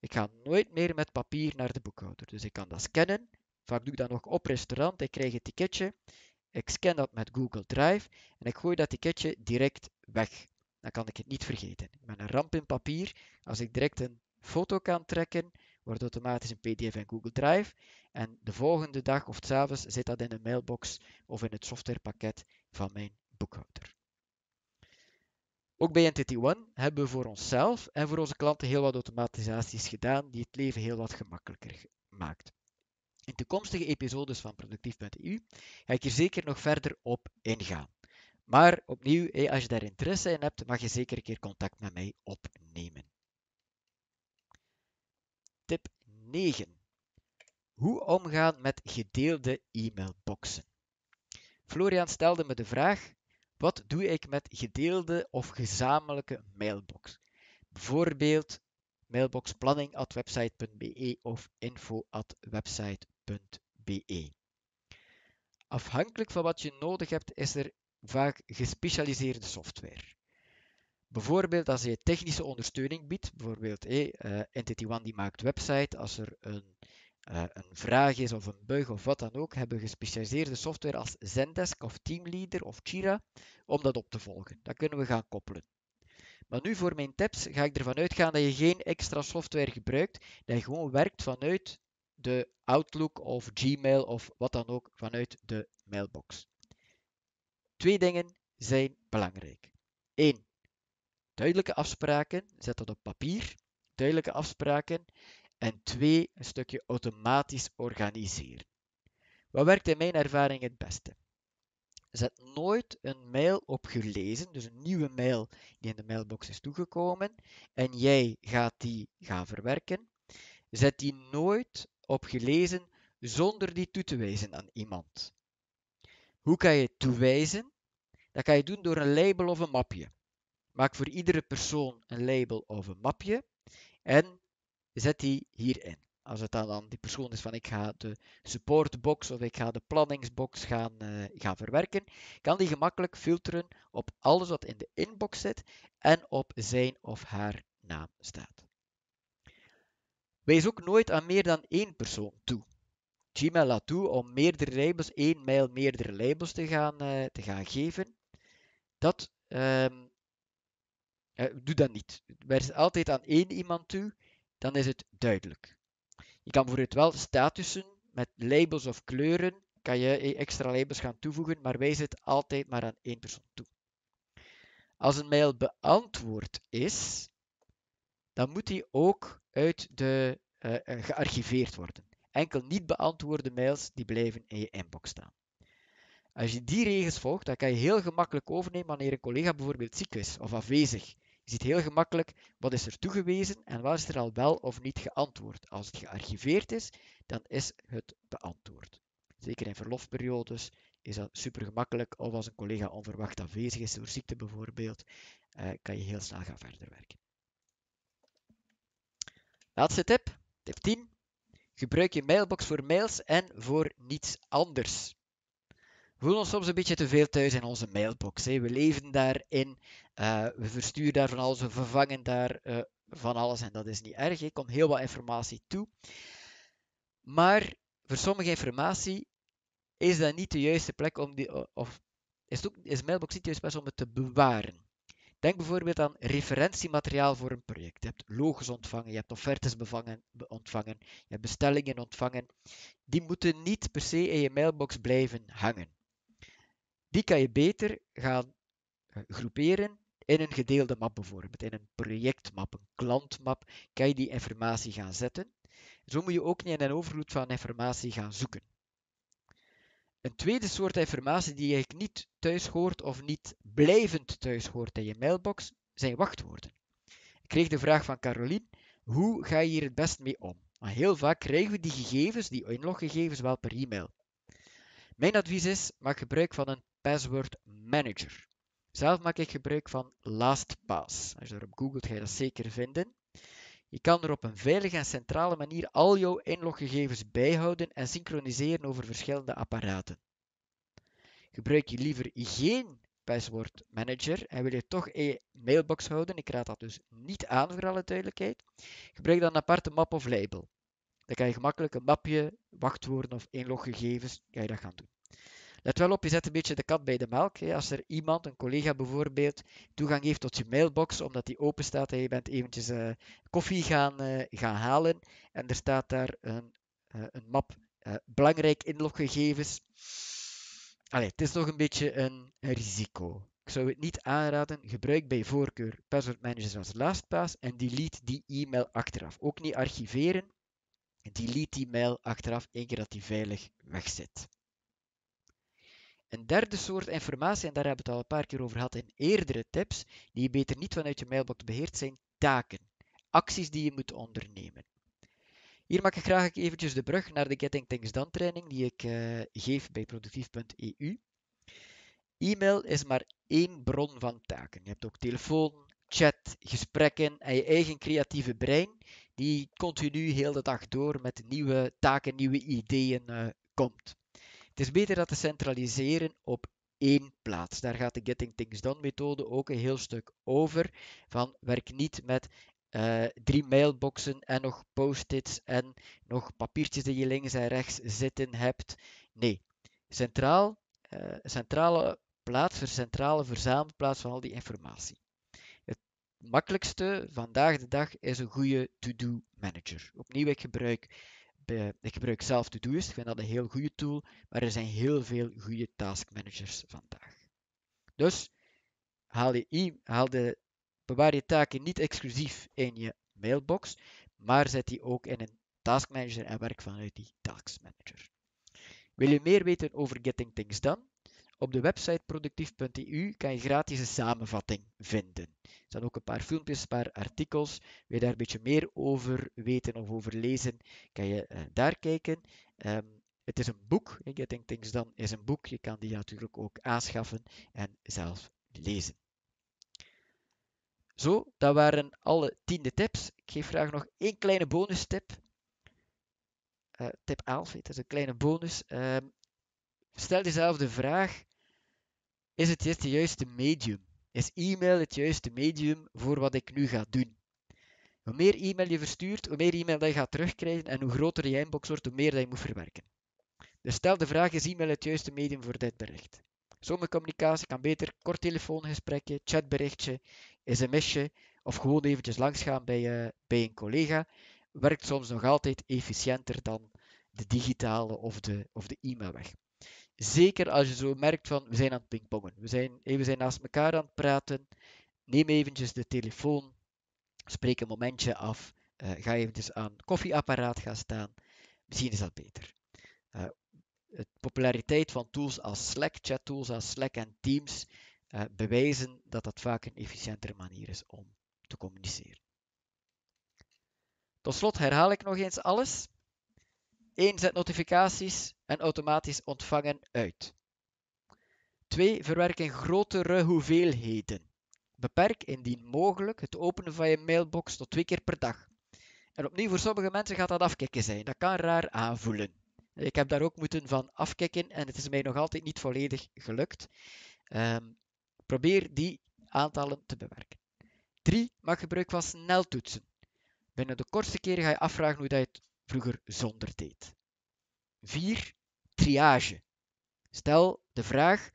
Ik ga nooit meer met papier naar de boekhouder. Dus ik kan dat scannen. Vaak doe ik dat nog op restaurant. Ik krijg een ticketje. Ik scan dat met Google Drive en ik gooi dat ticketje direct weg. Dan kan ik het niet vergeten. Ben een ramp in papier. Als ik direct een foto kan trekken, wordt automatisch een PDF in Google Drive. En de volgende dag of s avonds zit dat in een mailbox of in het softwarepakket van mijn boekhouder. Ook bij Entity One hebben we voor onszelf en voor onze klanten heel wat automatisaties gedaan die het leven heel wat gemakkelijker maakt. In toekomstige episodes van Productief.eu ga ik hier zeker nog verder op ingaan. Maar opnieuw, als je daar interesse in hebt, mag je zeker een keer contact met mij opnemen. Tip 9. Hoe omgaan met gedeelde e-mailboxen? Florian stelde me de vraag: wat doe ik met gedeelde of gezamenlijke mailbox? Bijvoorbeeld mailboxplanning.website.be of info.website.be. Afhankelijk van wat je nodig hebt, is er vaak gespecialiseerde software. Bijvoorbeeld als je technische ondersteuning biedt, bijvoorbeeld hey, uh, Entity One die maakt website, als er een, uh, een vraag is of een bug of wat dan ook, hebben we gespecialiseerde software als Zendesk of Teamleader of Jira om dat op te volgen. Dat kunnen we gaan koppelen. Maar nu voor mijn tips ga ik ervan uitgaan dat je geen extra software gebruikt, dat je gewoon werkt vanuit de Outlook of Gmail of wat dan ook vanuit de mailbox. Twee dingen zijn belangrijk. 1. Duidelijke afspraken, zet dat op papier. Duidelijke afspraken. En twee, een stukje automatisch organiseren. Wat werkt in mijn ervaring het beste? Zet nooit een mail op gelezen, dus een nieuwe mail die in de mailbox is toegekomen, en jij gaat die gaan verwerken. Zet die nooit op gelezen zonder die toe te wijzen aan iemand. Hoe kan je toewijzen? Dat kan je doen door een label of een mapje. Maak voor iedere persoon een label of een mapje en zet die hierin. Als het dan, dan die persoon is van ik ga de supportbox of ik ga de planningsbox gaan, uh, gaan verwerken, kan die gemakkelijk filteren op alles wat in de inbox zit en op zijn of haar naam staat. Wijs ook nooit aan meer dan één persoon toe. Gmail laat toe om meerdere labels, één mail meerdere labels te gaan, uh, te gaan geven. Dat um, uh, doe dat niet. Wijs altijd aan één iemand toe, dan is het duidelijk. Je kan bijvoorbeeld wel statussen met labels of kleuren, kan je extra labels gaan toevoegen, maar wijs het altijd maar aan één persoon toe. Als een mail beantwoord is, dan moet die ook uit de, uh, gearchiveerd worden. Enkel niet beantwoorde mails die blijven in je inbox staan. Als je die regels volgt, dan kan je heel gemakkelijk overnemen wanneer een collega bijvoorbeeld ziek is of afwezig je ziet heel gemakkelijk wat is er toegewezen en waar is er al wel of niet geantwoord. Als het gearchiveerd is, dan is het beantwoord. Zeker in verlofperiodes is dat super gemakkelijk. Of als een collega onverwacht afwezig is door ziekte bijvoorbeeld, eh, kan je heel snel gaan verder werken. Laatste tip, tip 10. Gebruik je mailbox voor mails en voor niets anders. We voelen ons soms een beetje te veel thuis in onze mailbox. We leven daarin, uh, we versturen daar van alles, we vervangen daar uh, van alles en dat is niet erg. Er komt heel wat informatie toe. Maar voor sommige informatie is dat niet de juiste plek om die, of is, ook, is mailbox niet de juiste plek om het te bewaren. Denk bijvoorbeeld aan referentiemateriaal voor een project. Je hebt logos ontvangen, je hebt offertes ontvangen, je hebt bestellingen ontvangen. Die moeten niet per se in je mailbox blijven hangen. Die kan je beter gaan eh, groeperen in een gedeelde map bijvoorbeeld, in een projectmap, een klantmap, kan je die informatie gaan zetten. Zo moet je ook niet in een overvloed van informatie gaan zoeken. Een tweede soort informatie die eigenlijk niet thuis hoort of niet blijvend thuis hoort in je mailbox, zijn wachtwoorden. Ik kreeg de vraag van Caroline, hoe ga je hier het best mee om? Maar heel vaak krijgen we die gegevens, die inloggegevens, wel per e-mail. Mijn advies is, maak gebruik van een password manager. Zelf maak ik gebruik van LastPass. Als je erop googelt, ga je dat zeker vinden. Je kan er op een veilige en centrale manier al jouw inloggegevens bijhouden en synchroniseren over verschillende apparaten. Gebruik je liever geen password manager en wil je toch je mailbox houden, ik raad dat dus niet aan voor alle duidelijkheid, gebruik dan een aparte map of label. Dan kan je gemakkelijk een mapje, wachtwoorden of inloggegevens, kan je dat gaan doen. Let wel op, je zet een beetje de kat bij de melk. Als er iemand, een collega bijvoorbeeld, toegang heeft tot je mailbox, omdat die open staat en je bent eventjes uh, koffie gaan, uh, gaan halen en er staat daar een, uh, een map belangrijk inloggegevens. Allee, het is toch een beetje een, risico. Ik zou het niet aanraden. Gebruik bij voorkeur password managers als LastPass en delete die e-mail achteraf. Ook niet archiveren. Delete die mail achteraf, één keer dat die veilig weg zit. Een derde soort informatie, en daar hebben we het al een paar keer over gehad in eerdere tips, die je beter niet vanuit je mailbox beheert, zijn taken. Acties die je moet ondernemen. Hier maak ik graag eventjes de brug naar de Getting Things Done training die ik uh, geef bij productief.eu. E-mail is maar één bron van taken. Je hebt ook telefoon, chat, gesprekken en je eigen creatieve brein die continu heel de dag door met nieuwe taken, nieuwe ideeën uh, komt. Is beter dat te centraliseren op één plaats. Daar gaat de Getting Things Done methode ook een heel stuk over. Van werk niet met uh, drie mailboxen en nog post-its en nog papiertjes die je links en rechts zitten hebt. Nee, centraal, uh, centrale plaats, centrale verzamelplaats van al die informatie. Het makkelijkste vandaag de dag is een goede to-do manager. Opnieuw, ik gebruik uh, ik gebruik zelf Todoist, ik vind dat een heel goede tool, maar er zijn heel veel goede taskmanagers vandaag. Dus haal, je, haal de, bewaar je taken niet exclusief in je mailbox, maar zet die ook in een taskmanager en werk vanuit die taskmanager. Wil je meer weten over Getting Things Done? Op de website productief.eu kan je gratis een samenvatting vinden. Er staan ook een paar filmpjes, een paar artikels. Wil je daar een beetje meer over weten of over lezen, kan je uh, daar kijken. Um, het is een boek. Getting Things Done is een boek. Je kan die natuurlijk ook aanschaffen en zelf lezen. Zo, dat waren alle tiende tips. Ik geef graag nog één kleine bonus tip. Uh, tip 11, het is een kleine bonus. Uh, stel jezelf de vraag: is het het juiste medium? Is e-mail het juiste medium voor wat ik nu ga doen? Hoe meer e-mail je verstuurt, hoe meer e-mail je gaat terugkrijgen en hoe groter je inbox wordt, hoe meer dat je moet verwerken. Dus stel de vraag: is e-mail het juiste medium voor dit bericht? Sommige communicatie kan beter kort telefoongesprekje, chatberichtje, sms'je of gewoon eventjes langsgaan bij, uh, bij een collega. Werkt soms nog altijd efficiënter dan de digitale of de, of de e-mailweg. Zeker als je zo merkt van we zijn aan het pingpongen. We zijn, we zijn naast elkaar aan het praten. Neem eventjes de telefoon. Spreek een momentje af. Uh, ga eventjes aan het koffieapparaat gaan staan. Misschien is dat beter. Uh, de populariteit van tools als Slack, chattools als Slack en Teams uh, bewijzen dat dat vaak een efficiëntere manier is om te communiceren. Tot slot herhaal ik nog eens alles. 1. Zet notificaties en automatisch ontvangen uit. 2. Verwerk in grotere hoeveelheden. Beperk indien mogelijk het openen van je mailbox tot twee keer per dag. En opnieuw, voor sommige mensen gaat dat afkicken zijn. Dat kan raar aanvoelen. Ik heb daar ook moeten van afkicken en het is mij nog altijd niet volledig gelukt. Um, probeer die aantallen te bewerken. 3. Maak gebruik van sneltoetsen. Binnen de kortste keren ga je afvragen hoe dat je het vroeger zonder deed. 4. Triage. Stel de vraag: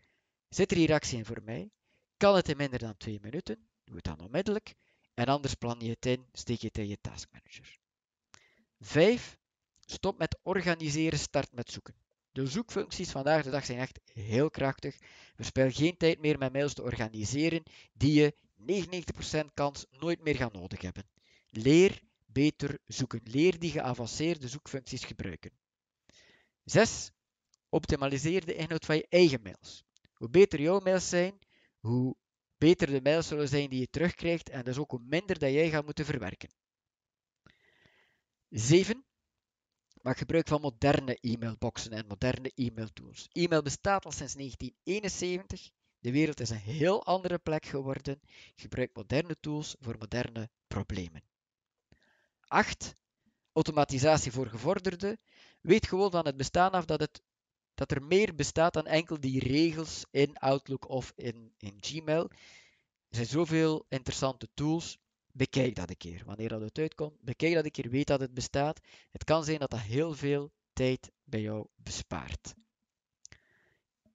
zit er hier actie in voor mij? Kan het in minder dan 2 minuten? Doe het dan onmiddellijk. En anders plan je het in, steek je het in je taskmanager. 5. Stop met organiseren, start met zoeken. De zoekfuncties vandaag de dag zijn echt heel krachtig. Verspil geen tijd meer met mails te organiseren die je 99% kans nooit meer gaan nodig hebben. Leer beter zoeken. Leer die geavanceerde zoekfuncties gebruiken. 6. Optimaliseer de inhoud van je eigen mails. Hoe beter jouw mails zijn, hoe beter de mails zullen zijn die je terugkrijgt en dus ook hoe minder dat jij gaat moeten verwerken. 7. Maak gebruik van moderne e-mailboxen en moderne e-mailtools. E-mail bestaat al sinds 1971. De wereld is een heel andere plek geworden. Gebruik moderne tools voor moderne problemen. 8. Automatisatie voor gevorderden. Weet gewoon van het bestaan af dat, het, dat er meer bestaat dan enkel die regels in Outlook of in, in Gmail. Er zijn zoveel interessante tools. Bekijk dat een keer. Wanneer dat het uitkomt, bekijk dat een keer. Weet dat het bestaat. Het kan zijn dat dat heel veel tijd bij jou bespaart.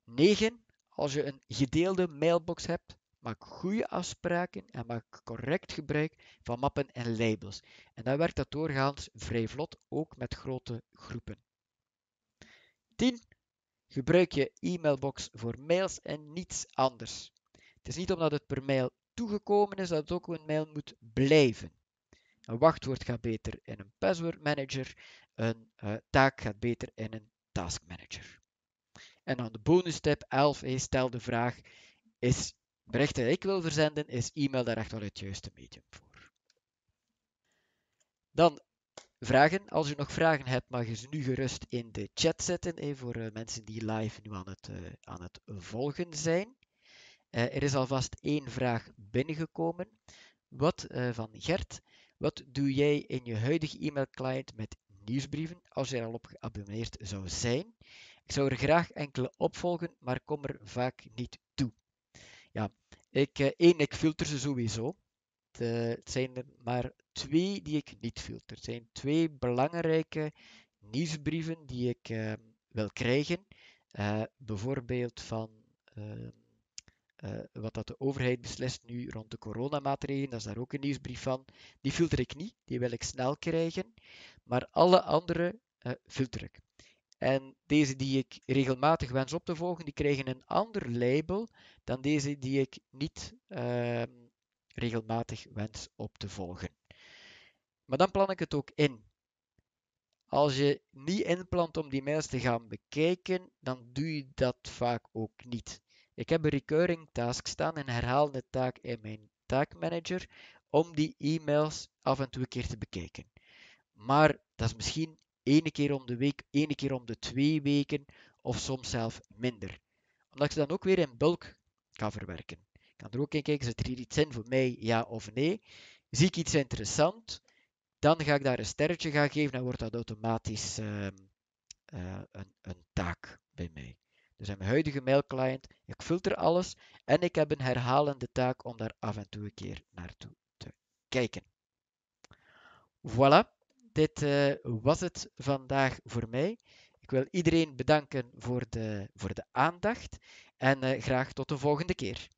9. Als je een gedeelde mailbox hebt, maak goede afspraken en maak correct gebruik van mappen en labels. En dan werkt dat doorgaans vrij vlot, ook met grote groepen. 10. Gebruik je e-mailbox voor mails en niets anders. Het is niet omdat het per mail toegekomen is dat het ook een mail moet blijven. Een wachtwoord gaat beter in een password manager, een uh, taak gaat beter in een task manager. En dan de bonus tip 11 is stel de vraag, is bericht dat ik wil verzenden, is e-mail daar echt wel het juiste medium voor. Dan vragen. Als je nog vragen hebt, mag je ze nu gerust in de chat zetten, voor uh, mensen die live nu aan het, uh, aan het volgen zijn. Uh, er is alvast één vraag binnengekomen. Wat van Gert. Wat doe jij in je huidige e-mailclient met nieuwsbrieven als je er al op geabonneerd zou zijn? Ik zou er graag enkele opvolgen, maar kom er vaak niet toe. Ja, ik, uh, één, ik filter ze sowieso. De, het zijn er maar twee die ik niet filter. Het zijn twee belangrijke nieuwsbrieven die ik uh, wil krijgen. Uh, bijvoorbeeld van ehm, wat dat de overheid beslist nu rond de coronamaatregelen. Dat is daar ook een nieuwsbrief van. Die filter ik niet, die wil ik snel krijgen. Maar alle andere filter ik. En deze die ik regelmatig wens op te volgen, die krijgen een ander label dan deze die ik niet uh, regelmatig wens op te volgen. Maar dan plan ik het ook in. Als je niet inplant om die mails te gaan bekijken, dan doe je dat vaak ook niet. Ik heb een recurring task staan, een herhalende taak in mijn taakmanager, om die e-mails af en toe een keer te bekijken. Maar dat is misschien één keer om de week, één keer om de twee weken of soms zelf minder. Omdat ik ze dan ook weer in bulk kan verwerken. Ik kan er ook in kijken, zit er hier iets in voor mij, ja of nee? Zie ik iets interessant, dan ga ik daar een sterretje gaan geven en wordt dat automatisch uh, uh, een, een taak bij mij. Dus in mijn huidige mailclient, ik filter alles en ik heb een herhalende taak om daar af en toe een keer naartoe te kijken. Voilà, dit uh, was het vandaag voor mij. Ik wil iedereen bedanken voor de, voor de aandacht en uh, graag tot de volgende keer.